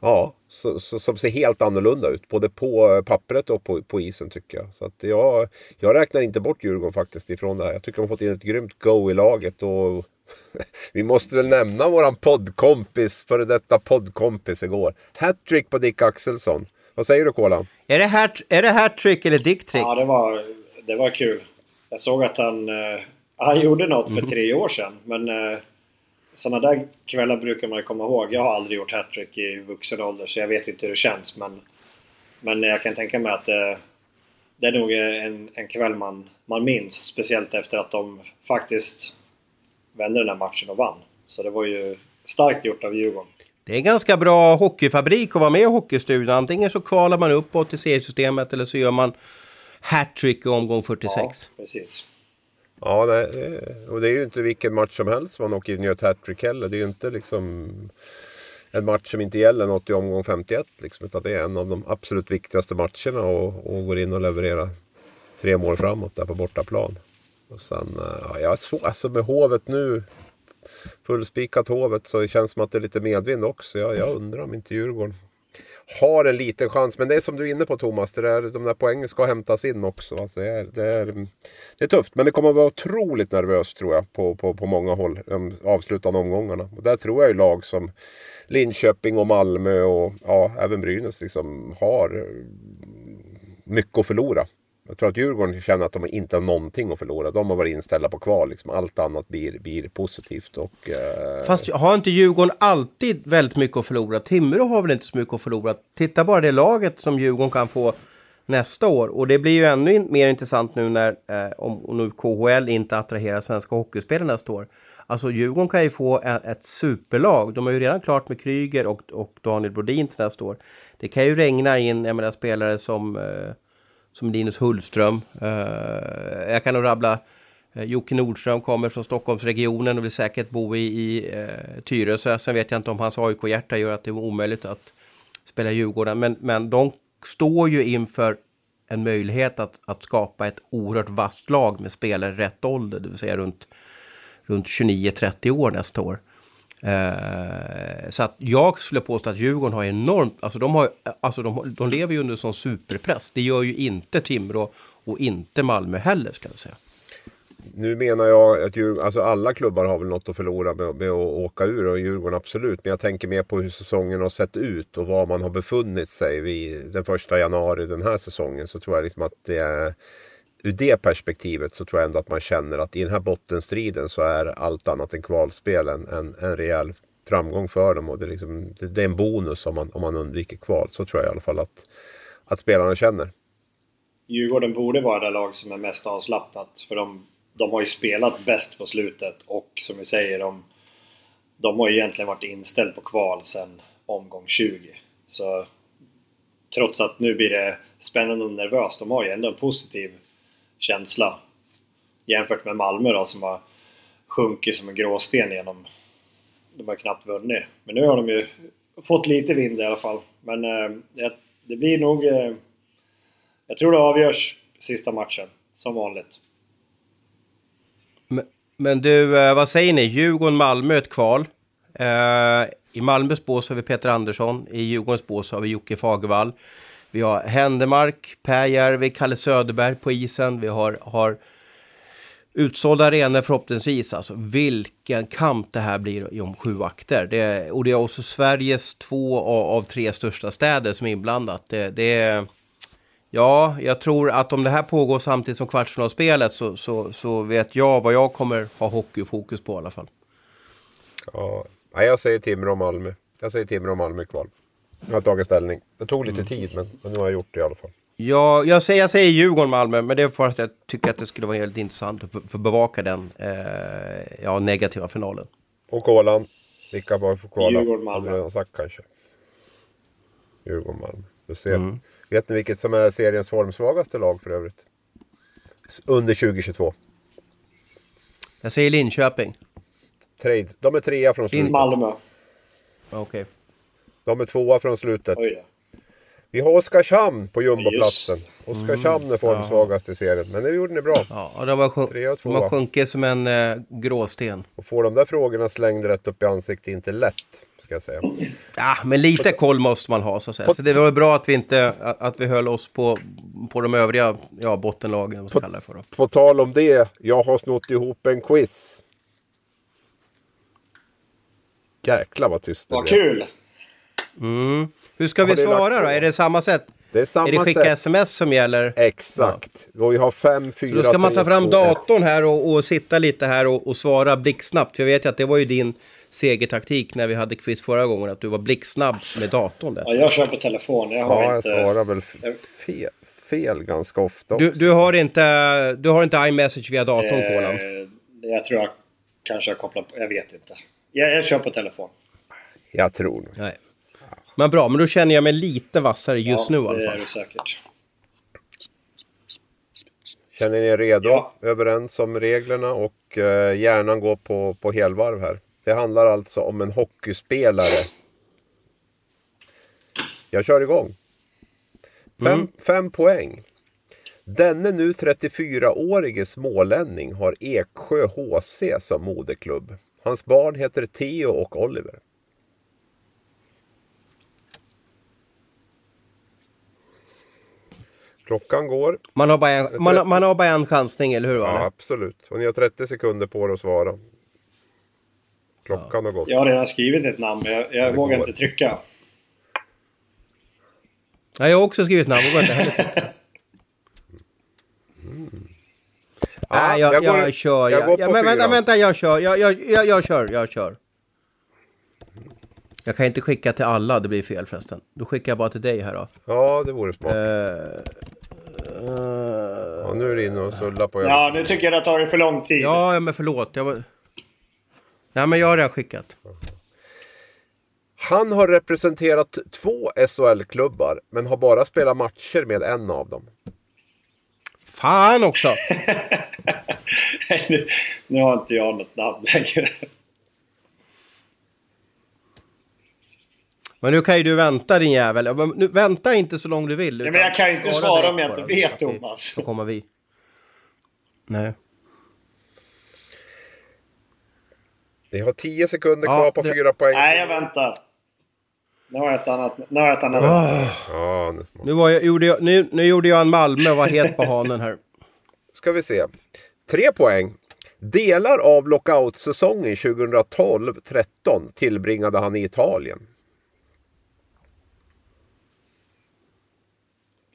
ja, så, så, som ser helt annorlunda ut. Både på eh, pappret och på, på isen tycker jag. Så att jag, jag räknar inte bort Djurgården faktiskt ifrån det här. Jag tycker de har fått in ett grymt go i laget. Och vi måste väl nämna våran poddkompis, före detta poddkompis igår. Hattrick på Dick Axelsson. Vad säger du Kolan? Är det, hat, är det hattrick eller dicktrick? Ja, det var, det var kul. Jag såg att han, eh, han gjorde något för mm. tre år sedan. Men eh, sådana där kvällar brukar man ju komma ihåg. Jag har aldrig gjort hattrick i vuxen ålder så jag vet inte hur det känns. Men, men jag kan tänka mig att eh, det är nog en, en kväll man, man minns. Speciellt efter att de faktiskt vände den här matchen och vann. Så det var ju starkt gjort av Djurgården. Det är en ganska bra hockeyfabrik att vara med i Hockeystudion. Antingen så kvalar man uppåt i seriesystemet eller så gör man hattrick i omgång 46. Ja, precis. Ja, det, och det är ju inte vilken match som helst man åker in och gör ett hattrick heller. Det är ju inte liksom en match som inte gäller något i omgång 51. Liksom, utan det är en av de absolut viktigaste matcherna och, och går in och levererar tre mål framåt där på bortaplan. Och sen, ja, jag är svår, alltså med Hovet nu fullspikat Hovet så det känns som att det är lite medvind också. Jag, jag undrar om inte Djurgården har en liten chans. Men det är som du är inne på Thomas, det där, de där poängen ska hämtas in också. Alltså det, är, det, är, det är tufft, men det kommer att vara otroligt nervöst tror jag på, på, på många håll. De avslutande omgångarna. Och där tror jag ju lag som Linköping och Malmö och ja, även Brynäs liksom har mycket att förlora. Jag tror att Djurgården känner att de inte har någonting att förlora. De har varit inställda på kval. Liksom. Allt annat blir, blir positivt. Och, eh... Fast har inte Djurgården alltid väldigt mycket att förlora? Timrå har väl inte så mycket att förlora? Titta bara det laget som Djurgården kan få nästa år. Och det blir ju ännu mer intressant nu när eh, om, om nu KHL inte attraherar svenska hockeyspelare nästa år. Alltså Djurgården kan ju få ett, ett superlag. De har ju redan klart med Kryger och, och Daniel Brodin till nästa år. Det kan ju regna in jag menar, spelare som eh, som Linus Hullström. Eh, jag kan nog rabbla eh, Jocke Nordström kommer från Stockholmsregionen och vill säkert bo i, i eh, Tyresö. Sen vet jag inte om hans AIK-hjärta gör att det är omöjligt att spela Djurgården. Men, men de står ju inför en möjlighet att, att skapa ett oerhört vasst lag med spelare i rätt ålder, det vill säga runt, runt 29-30 år nästa år. Eh, så att jag skulle påstå att Djurgården har enormt, alltså de, har, alltså de, de lever ju under sån superpress. Det gör ju inte Timrå och inte Malmö heller ska jag säga. Nu menar jag att Djurgården, alltså alla klubbar har väl något att förlora med, med, att åka ur och Djurgården absolut. Men jag tänker mer på hur säsongen har sett ut och var man har befunnit sig vid den första januari den här säsongen. Så tror jag liksom att det är ur det perspektivet så tror jag ändå att man känner att i den här bottenstriden så är allt annat än kvalspel en, en, en rejäl framgång för dem. Och det, är liksom, det, det, är en bonus om man, om man undviker kval. Så tror jag i alla fall att, att spelarna känner. Djurgården borde vara det lag som är mest avslappnat. För de, de har ju spelat bäst på slutet och som vi säger, de, de har ju egentligen varit inställd på kval sedan omgång 20. Så trots att nu blir det spännande och nervöst, de har ju ändå en positiv känsla. Jämfört med Malmö då som har sjunkit som en gråsten genom... De har knappt vunnit. Men nu har de ju fått lite vind i alla fall. Men eh, det blir nog... Eh, jag tror det avgörs sista matchen, som vanligt. Men, men du, eh, vad säger ni? Djurgården-Malmö ett kval. Eh, I Malmös bås har vi Peter Andersson, i Djurgårdens bås har vi Jocke Fagervall. Vi har Händemark, Pääjärvi, Kalle Söderberg på isen. Vi har, har utsålda arenor förhoppningsvis. Alltså vilken kamp det här blir om sju akter. Det, och det är också Sveriges två av, av tre största städer som är inblandat. Det, det, ja, jag tror att om det här pågår samtidigt som kvartsfinalspelet så, så, så vet jag vad jag kommer ha hockeyfokus på i alla fall. Ja, jag säger Timrå och Malmö. Jag säger Timrå och Malmö kval. Jag har tagit ställning. Det tog lite mm. tid men, men nu har jag gjort det i alla fall. Ja, jag säger, jag säger Djurgården-Malmö, men det är för att jag tycker att det skulle vara väldigt intressant att få bevaka den eh, ja, negativa finalen. Och kolan? Vilka var för kolan? Djurgården-Malmö. Redan sagt kanske? Djurgården-Malmö. Du ser. Mm. Vet ni vilket som är seriens formsvagaste lag för övrigt? Under 2022. Jag säger Linköping. Trade. De är trea från slutet. Malmö. Okej. Okay. De är tvåa från slutet. Vi har Oskarshamn på jumboplatsen. Oskarshamn är formsvagast i serien, men det gjorde ni bra. Ja, de har, sjunk de har sjunkit som en eh, gråsten. Och få de där frågorna slängda rätt upp i ansiktet är inte lätt, ska jag säga. Ja, men lite koll måste man ha, så att säga. Så det var bra att vi inte, att vi höll oss på, på de övriga ja, bottenlagen, vad ska för. Då. På tal om det, jag har snott ihop en quiz. Jäklar vad tyst det. Vad kul! Mm. Hur ska vi svara då? Är det samma sätt? Det är samma är det skicka sätt. sms som gäller? Exakt. Ja. Och vi har fem, fyra, Så då ska man ta fram datorn här och, och sitta lite här och, och svara blixtsnabbt. För jag vet ju att det var ju din segertaktik när vi hade quiz förra gången. Att du var blixtsnabb med datorn. Där. Ja, jag kör på telefon. Jag har ja, inte... jag svarar väl fel, fel ganska ofta du, du, har inte, du har inte iMessage via datorn, eh, Kolan? Jag tror jag kanske har kopplat på. Jag vet inte. Jag, jag kör på telefon. Jag tror nog. Nej. Men bra, men då känner jag mig lite vassare just ja, nu i alla fall. det är du säkert. Känner ni er redo? Ja. Överens om reglerna och eh, hjärnan går på, på helvarv här. Det handlar alltså om en hockeyspelare. Jag kör igång. Fem, mm. fem poäng. Denne nu 34-årige smålänning har Eksjö HC som moderklubb. Hans barn heter Theo och Oliver. Klockan går. Man har bara en, man, man har bara en chansning, eller hur? Ja, absolut. Och ni har 30 sekunder på er att svara. Klockan ja. har gått. Jag har redan skrivit ett namn, men jag, jag vågar går. inte trycka. Ja, jag har också skrivit namn, vågar inte heller trycka. Mm. Ja, Nej, jag, jag, jag kör. Jag, jag, jag men vänta, vänta, jag kör. Jag, jag, jag, jag kör, jag kör. Jag kan inte skicka till alla, det blir fel förresten. Då skickar jag bara till dig här då. Ja, det vore smart. Uh, ja, nu är det inne och sullar på Ja, nu tycker jag det har tagit för lång tid. Ja, men förlåt. Jag var... Nej, men jag har redan skickat. Han har representerat två SHL-klubbar, men har bara spelat matcher med en av dem. Fan också! nu, nu har inte jag något namn längre. Men nu kan ju du vänta din jävel. Nu, vänta inte så långt du vill. Nej, men jag kan ju inte svara om jag bara, inte vet, vi- Thomas. Så kommer vi. Nej. Ni har 10 sekunder Ja, kvar på det- fyra poäng. Nej, jag väntar. Nu har jag ett annat. Nu har jag ett annat. Ja, det är smart. nu, var jag, gjorde jag, nu, nu gjorde jag en Malmö och var het på hanen här. ska vi se. Tre poäng. Delar av lockoutsäsongen 2012-13 tillbringade han i Italien.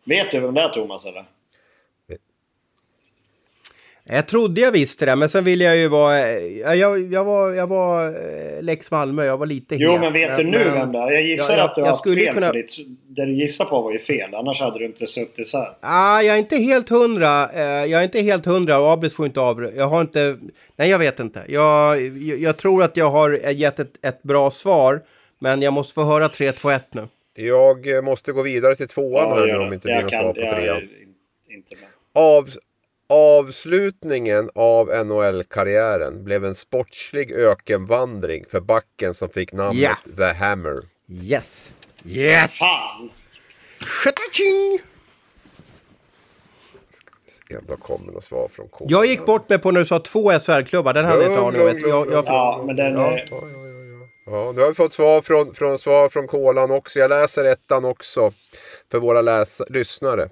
Vet du vem det är Thomas eller? Jag trodde jag visste det, men sen ville jag ju vara... Jag, jag, jag var, jag var eh, Lex Malmö, jag var lite Jo, het, men vet du nu men- vem det är? Jag gissar Ja, jag- att du har jag haft fel kunna- ditt... Det du gissar på var ju fel. Annars hade du inte suttit så här. Ah, jag är inte helt hundra. Eh, jag är inte helt hundra och Abris får inte av. Jag har inte... Nej, jag vet inte. Jag, jag, jag tror att jag har gett ett, ett bra svar. Men jag måste få höra 3-2-1 nu. Jag måste gå vidare till tvåan här nu det. om inte det blir något svar på trean. är. Av, avslutningen av NHL-karriären blev en sportslig ökenvandring för backen som fick namnet Ja. The Hammer. Yes! Yes! Fan! Shataching! Ändå kommer något svar från K. Jag gick bort mig på när du sa två SHL-klubbar. Den hade jag inte aning om. Ja, men den... Ja. eh, Ja, ja, ja, nu har vi fått svar från, från, svar från Kolan också. Jag läser ettan också för våra läs lyssnare.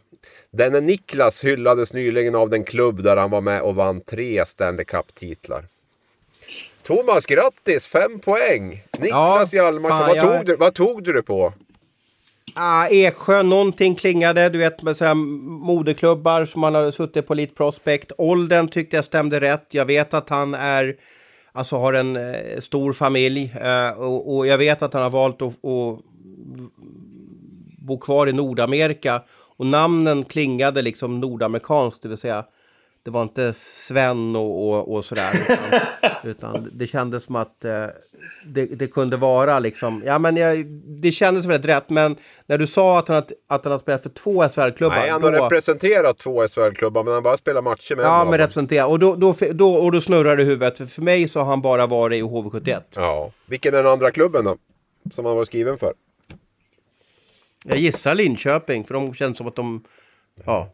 Denne Niklas hyllades nyligen av den klubb där han var med och vann tre Stanley Cup-titlar. Thomas, grattis! Fem poäng! Niklas Ja, Hjalmarsson, vad, jag- tog du, vad tog du det på? Ah, Eksjö, någonting klingade, du vet med sådär moderklubbar som man har suttit på lite prospect. Åldern tyckte jag stämde rätt. Jag vet att han är, alltså har en eh, stor familj eh, och, och jag vet att han har valt att, att bo kvar i Nordamerika. Och namnen klingade liksom nordamerikanskt, det vill säga det var inte Sven och, och, och sådär. Utan, utan det kändes som att eh, det, det kunde vara liksom... Ja, men jag, det kändes väldigt rätt. Men när du sa att han, att, att han har spelat för två SHL-klubbar. Nej, han har då, representerat två SHL-klubbar men han bara spelar matcher med en Ja, av men dem. representera. Och då, då, då, och då snurrar det i huvudet. För, för mig så har han bara varit i HV71. Ja. Vilken är den andra klubben då? Som han var skriven för? Jag gissar Linköping, för de känns som att de... Ja,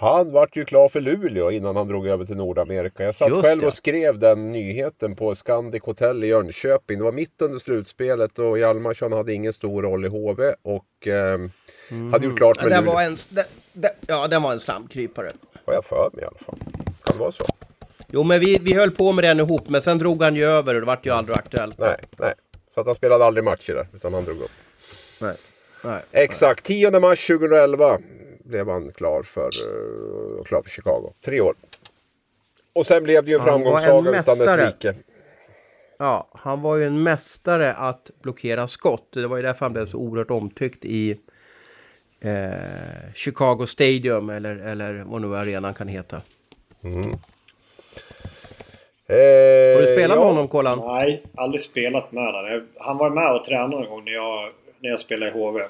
Han vart ju klar för Luleå innan han drog över till Nordamerika. Jag satt Just själv och skrev den nyheten på Scandic Hotel i Jönköping. Det var mitt under slutspelet och Hjalmarsson hade ingen stor roll i HV och eh, hade gjort klart med den Luleå. var en, den, den, ja, den var en slamkrypare. Har jag för mig i alla fall. Kan det vara så? Jo, men vi, vi höll på med den ihop, men sen drog han ju över och det vart ju aldrig aktuellt. Nej, nej. Så att han spelade aldrig matcher där, utan han drog upp. Nej. Nej. Exakt, 10 mars 2011 blev han klar för, uh, klar för Chicago. Tre år. Och sen blev det ju en Han var en framgångssaga utan dess like. Ja, han var ju en mästare att blockera skott. Det var ju därför han blev så oerhört omtyckt i eh, Chicago Stadium eller, eller vad nu arenan kan heta. Eh, Har du spelat med ja. honom, Kolan? Nej, aldrig spelat med honom. Han var med och tränade en gång när jag, när jag spelade i HV.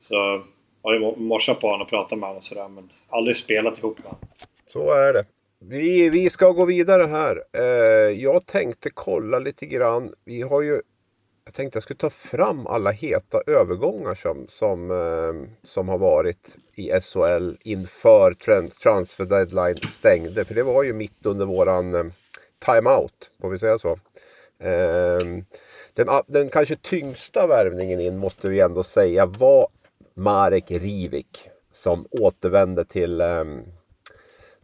Så har ju morsat på honom och pratat med honom och sådär. Men aldrig spelat ihop med honom. Så är det. Vi, vi ska gå vidare här. Eh, jag tänkte kolla lite grann. Vi har ju... Jag tänkte jag skulle ta fram alla heta övergångar som, som, eh, som har varit i SHL inför trend, transfer deadline stängde. För det var ju mitt under våran eh, timeout, får vi säga så. Eh, den, den kanske tyngsta värvningen in måste vi ändå säga var Marek Rivik. Som återvände till, ehm,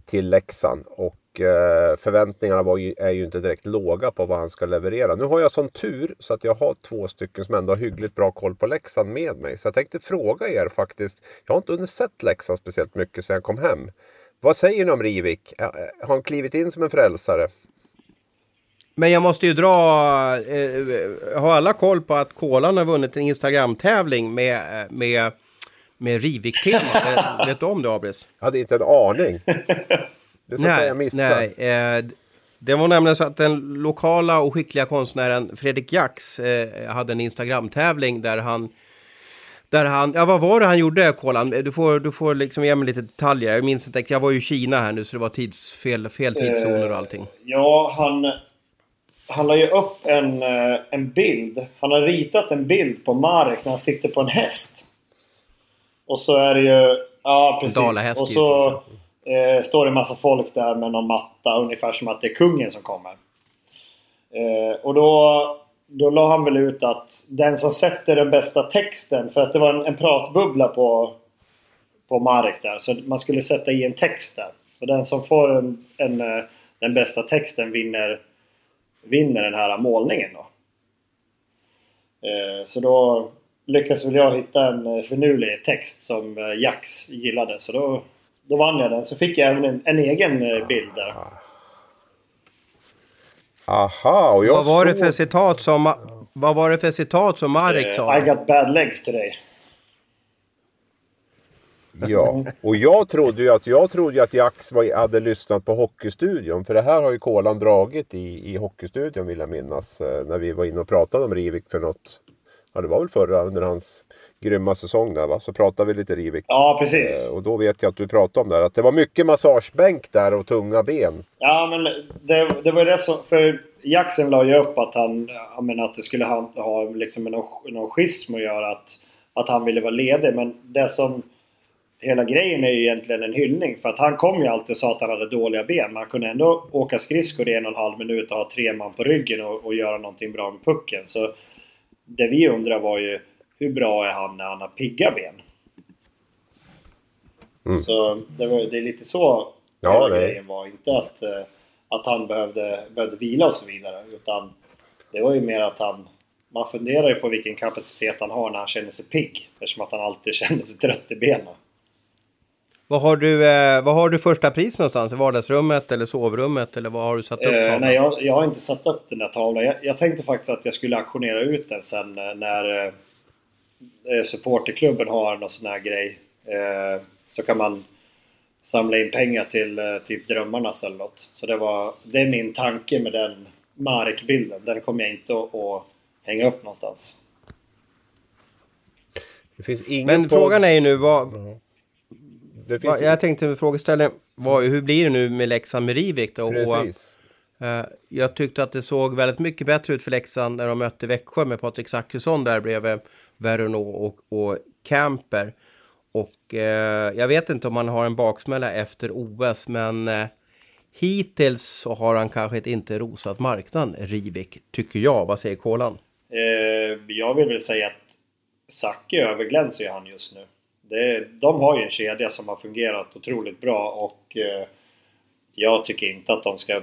till Leksand. Och eh, förväntningarna var ju, är ju inte direkt låga på vad han ska leverera. Nu har jag sån tur så att jag har två stycken som ändå har hyggligt bra koll på Leksand med mig. Så jag tänkte fråga er faktiskt. Jag har inte hunnit sett Leksand speciellt mycket sedan jag kom hem. Vad säger ni om Rivik? Eh, har han klivit in som en frälsare? Men jag måste ju dra... Eh, eh har alla koll på att Kolan har vunnit en Instagram-tävling med, med, med Rivik-tema? Eh, Vet du om det, Abris? Jag hade inte en aning. Det är sånt där jag missar. nej eh, det var nämligen så att den lokala och skickliga konstnären Fredrik Jax eh, hade en Instagram-tävling där han Där han, ja vad var det han gjorde Kolan? Du får, du får liksom ge mig lite detaljer. Jag minns inte, jag var ju i Kina här nu så det var tidsfel, fel tidszoner och allting. Ja, han, han la ju upp en, eh, en bild. Han har ritat en bild på Marek när han sitter på en häst. Och så är det ju... Ja, precis. Och så eh, står det en massa folk där med någon matta. Ungefär som att det är kungen som kommer. Eh, och då, då la han väl ut att den som sätter den bästa texten. För att det var en, en pratbubbla på, på Marek där. Så man skulle sätta i en text där. Så den som får en, en, eh, den bästa texten vinner, vinner den här målningen då. Eh, så då lyckades väl jag hitta en eh, finurlig text som eh, Jax gillade. Så då, då vann jag den. Så fick jag även en, en egen eh, bild där. Aha, och jag Vad var det för citat som, vad var det för citat som Marek sa? I got bad legs today. Ja, och jag trodde ju att, jag trodde ju att Jax var, hade lyssnat på Hockeystudion. För det här har ju Kolan dragit i, i Hockeystudion vill jag minnas. När vi var inne och pratade om Rivik för något. Ja, det var väl förra under hans grymma säsong där va. Så pratade vi lite Rivik. Ja, precis. Eh, Och då vet jag att du pratade om det här, att det var mycket massagebänk där och tunga ben. Ja, men det, det var ju det som... För Jackson la ju upp att han... Ja, men att det skulle ha, ha liksom någon, någon schism att göra. Att, att han ville vara ledig. Men det som... Hela grejen är ju egentligen en hyllning. För att han kom ju alltid och sa att han hade dåliga ben. Men han kunde ändå åka skridskor i en och en halv minut och ha tre man på ryggen och, och göra någonting bra med pucken. Så det vi undrar var ju hur bra är han när han har pigga ben? Mm. Så det, var, det är lite så Ja, nej. grejen var. Inte att, eh, att han behövde, behövde vila och så vidare. Utan det var ju mer att han... Man funderar ju på vilken kapacitet han har när han känner sig pigg. Eftersom att han alltid känner sig trött i benen. Vad har du, eh, vad har du första pris någonstans? I vardagsrummet eller sovrummet? Eller vad har du satt upp? Eh, nej, jag, jag har inte satt upp den där tavlan. Jag, jag tänkte faktiskt att jag skulle auktionera ut den sen eh, när eh, eh, supporterklubben har någon sån här grej. Eh, så kan man samla in pengar till eh, typ Drömmarnas eller något. Så det, var, det är min tanke med den Marek-bilden. Den kommer jag inte att, att hänga upp någonstans. Det finns ingen Men frågan är ju nu vad... Det finns vad jag tänkte med frågeställningen var ju hur blir det nu med Leksand med Rivik då? Och, Precis. eh, jag tyckte att det såg väldigt mycket bättre ut för Leksand när de mötte Växjö med Patrik Zackrisson där bredvid Veronneau och, och Camper. Och eh, jag vet inte om han har en baksmälla efter OS, men eh, hittills så har han kanske inte rosat marknaden, Rivik, tycker jag. Vad säger Kolan? Eh, jag vill väl säga att Zacke överglänser ju han just nu. Det, de har ju en kedja som har fungerat otroligt bra och eh, jag tycker inte att de ska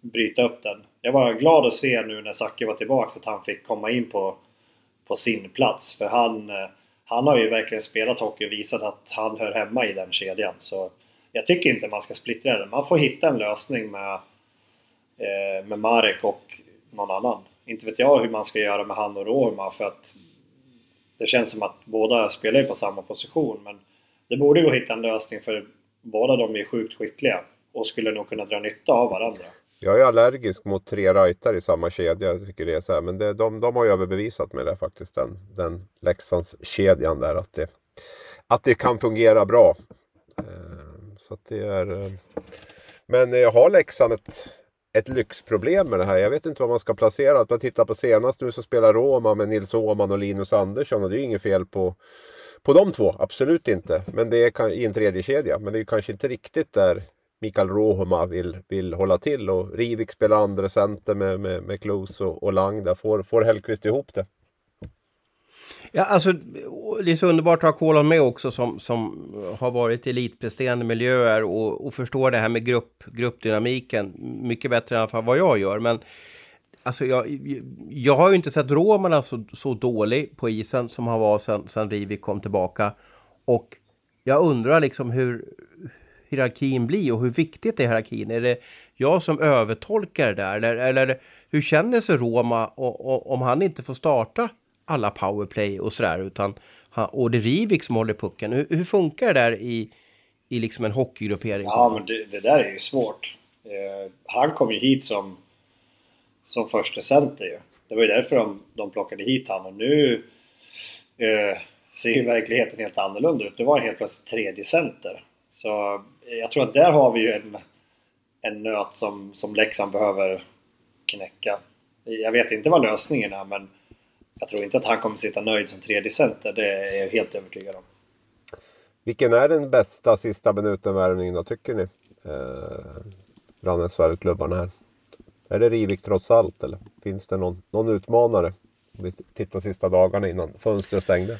bryta upp den. Jag var glad att se nu när Zacke var tillbaka att han fick komma in på, på sin plats. För han, eh, han har ju verkligen spelat hockey och visat att han hör hemma i den kedjan. Så jag tycker inte man ska splittra den. Man får hitta en lösning med, eh, med Marek och någon annan. Inte vet jag hur man ska göra med han och Roma för att det känns som att båda spelar ju på samma position. Men det borde gå att hitta en lösning för båda de är sjukt skickliga och skulle nog kunna dra nytta av varandra. Jag är allergisk mot tre rightare i samma kedja. Jag tycker det är så här. Men det, de, de har ju överbevisat mig där faktiskt. Den, den Leksandskedjan där. Att det, att det kan fungera bra. Eh, så att det är... Eh, men jag har Leksand ett, ett lyxproblem med det här. Jag vet inte vad man ska placera. Att man tittar på senast nu så spelar Roma med Nils Åhman och Linus Andersson. Och det är ju inget fel på, på de två. Absolut inte. Men det är i en tredje kedja. Men det är ju kanske inte riktigt där Mikael Rohoma vill, vill hålla till. Och Rivik spelar andra center med, med, med Klos och, och Lang. Där får, får Hellkvist ihop det. Ja, alltså det är så underbart att ha Kolon med också som, som har varit i elitpresterande miljöer och, och förstår det här med grupp, gruppdynamiken mycket bättre i alla fall vad jag gör. Men alltså jag, jag har ju inte sett Romarna så, så dålig på isen som han var sen, sen Rivik kom tillbaka. Och jag undrar liksom hur hierarkin blir och hur viktigt är hierarkin? Är det jag som övertolkar det där? Eller, eller hur känner sig Roma och, och, om han inte får starta alla powerplay och sådär utan och det är Rivik som håller pucken. Hur, hur funkar det där i, i liksom en hockeygruppering? Ja, men det, det där är ju svårt. Eh, han kom ju hit som, som första center ju. Det var ju därför de, de plockade hit han och nu... Eh, ser ju verkligheten helt annorlunda ut. Nu var han helt plötsligt tredje center. Så eh, jag tror att där har vi ju en, en nöt som, som Leksand behöver knäcka. Jag vet inte vad lösningen är men jag tror inte att han kommer sitta nöjd som tredje center. Det är jag helt övertygad om. Vilken är den bästa sista minuten-värvningen då, tycker ni? Eh, bland klubbarna här. Är det Rivik trots allt eller finns det någon, någon utmanare? Om vi tittar sista dagarna innan fönstret stängde.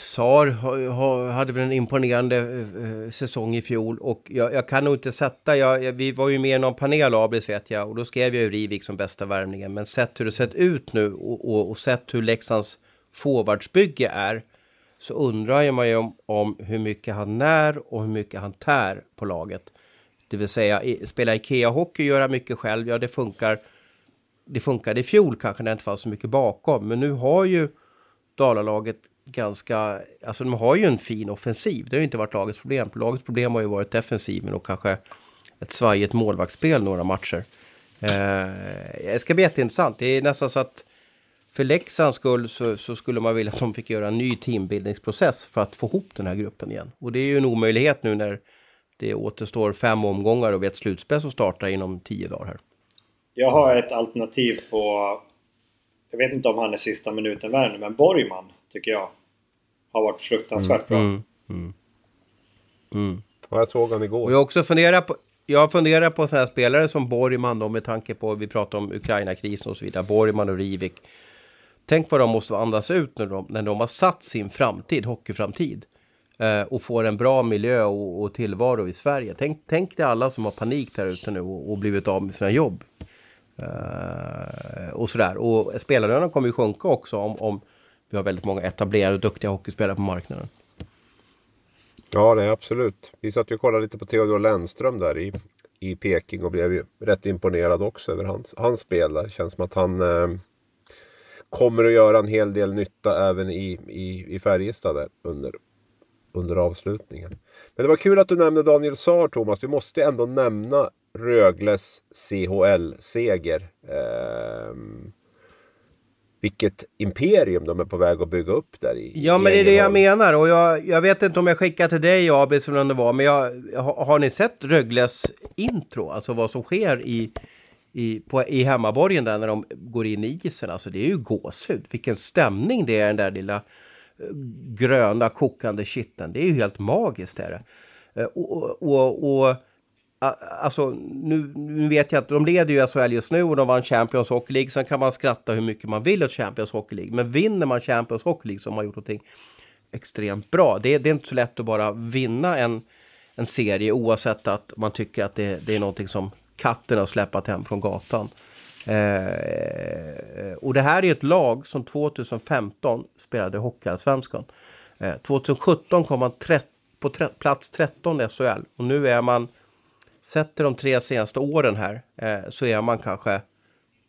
Sar hade väl en imponerande eh, eh, säsong i fjol och jag, jag kan nog inte sätta, jag, jag, vi var ju med i någon panel Abris vet jag och då skrev jag ju Rivik som bästa värvningen men sett hur det sett ut nu och, och, och sett hur Leksands forwardsbygge är så undrar man ju om, om hur mycket han när och hur mycket han tär på laget. Det vill säga spela Ikea-hockey, göra mycket själv, ja det funkar. Det funkade i fjol kanske när det inte fanns så mycket bakom, men nu har ju Dalalaget ganska, alltså de har ju en fin offensiv. Det har ju inte varit lagets problem. Lagets problem har ju varit defensiven och kanske ett svajigt målvaktsspel några matcher. Eh, det ska bli jätteintressant. Det är nästan så att för Leksands skull så, så, skulle man vilja att de fick göra en ny teambildningsprocess för att få ihop den här gruppen igen. Och det är ju en omöjlighet nu när det återstår fem omgångar och vi har ett slutspel som startar inom tio dagar här. Jag har ett alternativ på... Jag vet inte om han är sista minuten värre men Borgman tycker jag har varit fruktansvärt bra. Mm, mm, mm. Ja, jag såg han igår. Och jag har också funderat på... Jag funderar på sådana här spelare som Borgman då med tanke på, vi pratar om Ukraina-krisen och så vidare, Borgman och Rivik. Tänk vad de måste andas ut när de, när de har satt sin framtid, hockeyframtid. Eh, och får en bra miljö och, och, tillvaro i Sverige. Tänk, tänk dig alla som har panik där ute nu och, och blivit av med sina jobb. Eh, och sådär. Och spelarlönen kommer ju sjunka också om, om vi har väldigt många etablerade och duktiga hockeyspelare på marknaden. Ja, det är absolut. Vi satt ju och kollade lite på Theodor Lennström där i, i Peking och blev ju rätt imponerad också över hans, hans spel där. Känns som att han eh, kommer att göra en hel del nytta även i, i, i Färjestad där under, under avslutningen. Men det var kul att du nämnde Daniel Saar Thomas. Vi måste ändå nämna Rögles CHL-seger. Eh, vilket imperium de är på väg att bygga upp där i Ja, men det är det jag menar. Och jag, jag vet inte om jag skickar till dig, Abis, eller om det var, men jag, har, har ni sett Rögles intro? Alltså vad som sker i, i, på, i hemmaborgen där när de går in i isen. Alltså det är ju gåshud. Vilken stämning det är den där lilla eh, gröna kokande kitten. Det är ju helt magiskt. Är det. Eh, och, och, och Alltså, nu, nu, vet jag att de leder ju SHL just nu och de vann Champions Hockey League. Sen kan man skratta hur mycket man vill åt Champions Hockey League. Men vinner man Champions Hockey League så har man gjort någonting extremt bra. Det, det är inte så lätt att bara vinna en, en serie oavsett att man tycker att det, det är någonting som katten har släpat hem från gatan. Eh, och det här är ett lag som 2015 spelade Hockeyallsvenskan. Eh, 2017 kom man på plats 13 i SHL och nu är man Sett till de tre senaste åren här eh, så är man kanske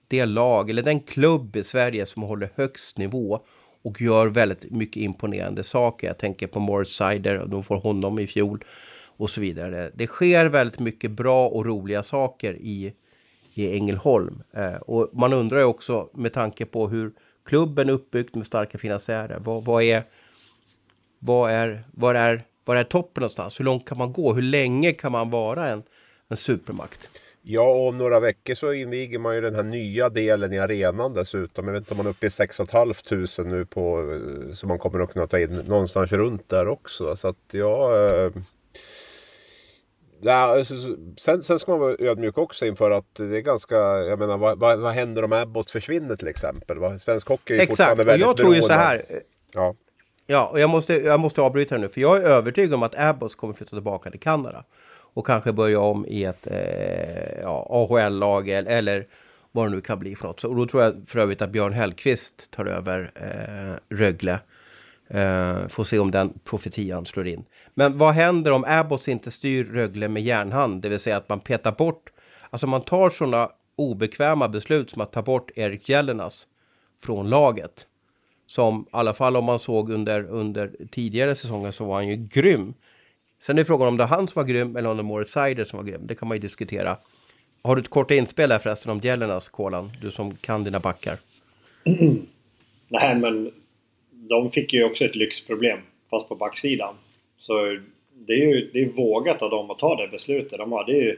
det lag eller den klubb i Sverige som håller högst nivå och gör väldigt mycket imponerande saker. Jag tänker på Morris Sider, de får honom i fjol och så vidare. Det sker väldigt mycket bra och roliga saker i, i Ängelholm. Eh, och man undrar ju också med tanke på hur klubben är uppbyggd med starka finansiärer. Vad, vad, är, vad, är, vad, är, vad är toppen någonstans? Hur långt kan man gå? Hur länge kan man vara en, en supermakt? Ja, och om några veckor så inviger man ju den här nya delen i arenan dessutom. Jag vet inte om man är uppe i 6 500 nu på, eh, så man kommer att kunna ta in någonstans runt där också. Så att ja... Eh, Ja, alltså, sen, sen ska man vara ödmjuk också inför att det är ganska, jag menar vad, vad, vad händer om Abbots försvinner till exempel? Svensk hockey är Exakt. fortfarande väldigt jag tror ju så här. Ja. Ja, och jag måste, jag måste avbryta nu för jag är övertygad om att Abbots kommer flytta tillbaka till Kanada. Och kanske börja om i ett eh, ja, AHL-lag eller, eller vad det nu kan bli för något. Så, och då tror jag för övrigt att Björn Hellkvist tar över eh, Rögle. Eh, får se om den profetian slår in. Men vad händer om Abbots inte styr Rögle med järnhand? Det vill säga att man petar bort, alltså man tar sådana obekväma beslut som att ta bort Erik Jellenas från laget. Som i alla fall om man såg under, under tidigare säsonger så var han ju grym. Sen är frågan om det var han som var grym eller om det var Morris Sider som var grym. Det kan man ju diskutera. Har du ett kort inspel här förresten om Jellenas, Kolan? Du som kan dina backar. Nej, men de fick ju också ett lyxproblem fast på backsidan. Så det är ju det är vågat av dem att ta det beslutet. De hade ju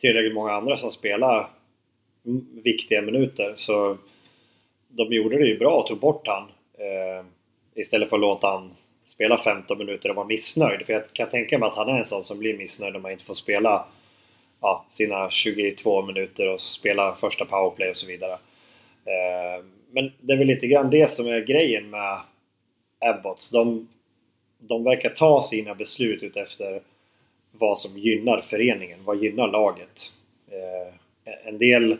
tillräckligt många andra som spelade viktiga minuter så de gjorde det ju bra och tog bort han. Eh, istället för att låta han spela 15 minuter och vara missnöjd. För jag kan tänka mig att han är en sån som blir missnöjd om man inte får spela ja, sina 22 minuter och spela första powerplay och så vidare. Eh, men det är väl lite grann det som är grejen med Abbots. De, de verkar ta sina beslut utefter vad som gynnar föreningen, vad gynnar laget. Eh, en del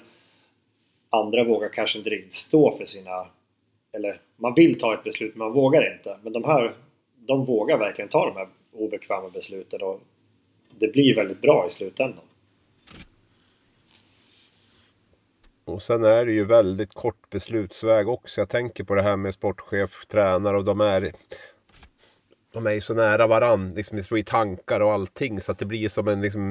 andra vågar kanske inte riktigt stå för sina... Eller man vill ta ett beslut men man vågar inte. Men de här, de vågar verkligen ta de här obekväma besluten och det blir väldigt bra i slutändan. Och sen är det ju väldigt kort beslutsväg också. Jag tänker på det här med sportchef, tränare och de är de är ju så nära varandra liksom i tankar och allting så att det blir som en liksom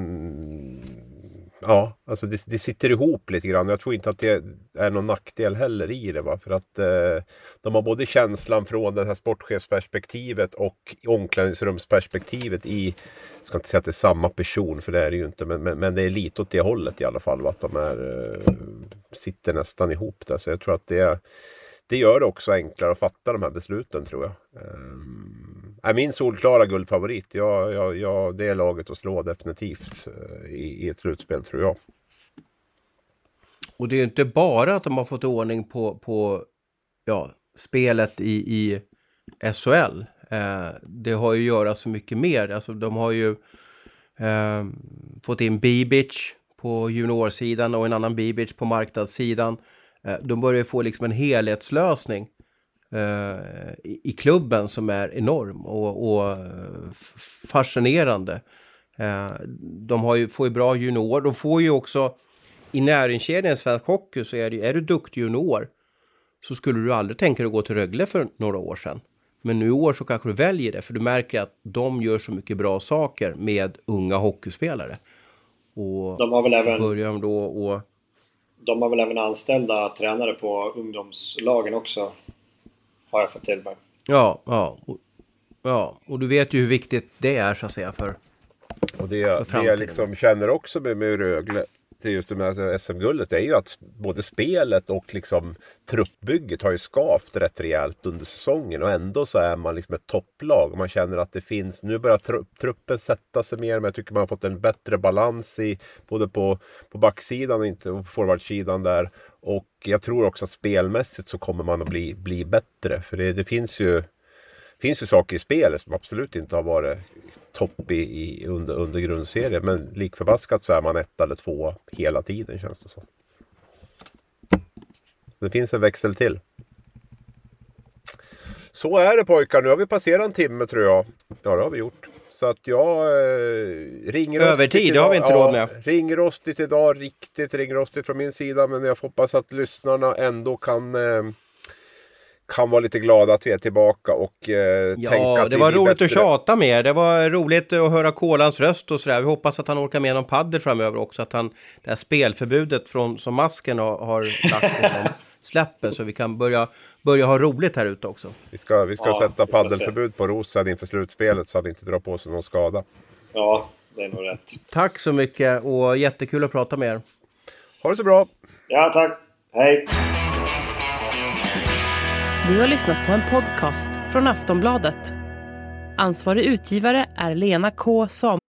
Ja, alltså det, det, sitter ihop lite grann. Jag tror inte att det är någon nackdel heller i det. Va? För att eh, de har både känslan från det här sportchefsperspektivet och omklädningsrumsperspektivet i, jag ska inte säga att det är samma person för det är det ju inte, men, men, men det är lite åt det hållet i alla fall. Va? Att de är, eh, sitter nästan ihop där. Så jag tror att det, det gör det också enklare att fatta de här besluten tror jag. Um, är min solklara guldfavorit. Jag, jag, jag, det är laget att slå definitivt eh, i, i ett slutspel tror jag. Och det är inte bara att de har fått ordning på, på ja, spelet i, i SHL. Eh, det har ju att göra så mycket mer. Alltså de har ju eh, fått in Bibic på juniorsidan och en annan Bibic på marknadssidan. Eh, de börjar få liksom en helhetslösning eh, i, klubben som är enorm och, och fascinerande. Eh, de har ju, får ju bra junior. De får ju också i näringskedjan i svensk hockey så är det är du duktig junior så skulle du aldrig tänka dig att gå till Rögle för några år sedan. Men nu i år så kanske du väljer det för du märker att de gör så mycket bra saker med unga hockeyspelare. Och de har väl även börjar då och... De har väl även anställda tränare på ungdomslagen också har jag fått till mig. Ja, ja. Och, ja, och du vet ju hur viktigt det är så att säga för Och det, för det jag liksom känner också med, med Rögle till just det med SM-guldet är ju att både spelet och liksom truppbygget har ju skavt rätt rejält under säsongen och ändå så är man liksom ett topplag. Man känner att det finns, nu börjar truppen sätta sig mer men jag tycker man har fått en bättre balans i både på, på backsidan och inte på forwardsidan där. Och jag tror också att spelmässigt så kommer man att bli, bli bättre. För det, det finns ju finns ju saker i spelet som absolut inte har varit topp i, i, under, under grundserien. Men likförbaskat så är man ett eller två hela tiden känns det som. Det finns en växel till. Så är det pojkar. Nu har vi passerat en timme tror jag. Ja det har vi gjort. Så att jag eh, ringer Övertid, det har vi inte råd med. Ja, ringrostigt idag, riktigt ringrostigt från min sida. Men jag hoppas att lyssnarna ändå kan eh, kan vara lite glada att vi är tillbaka och eh, ja, tänka att det var roligt bättre. att tjata med er. Det var roligt att höra Kolans röst och sådär. Vi hoppas att han orkar med någon paddel framöver också. Att han, det här spelförbudet från, som masken har, har lagt honom släpper så vi kan börja, börja ha roligt här ute också. Vi ska, vi ska ja, sätta paddelförbud på Rosen inför slutspelet så att vi inte drar på sig någon skada. Ja, det är nog rätt. Tack så mycket och jättekul att prata med er. Ha det så bra! Ja, tack! Hej! Du har lyssnat på en podcast från Aftonbladet. Ansvarig utgivare är Lena K Samuelsson.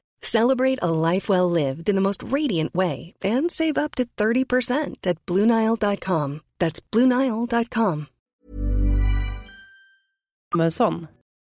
Celebrate a life well lived in the most radiant way and save up to 30% at BlueNile.com. That's BlueNile.com.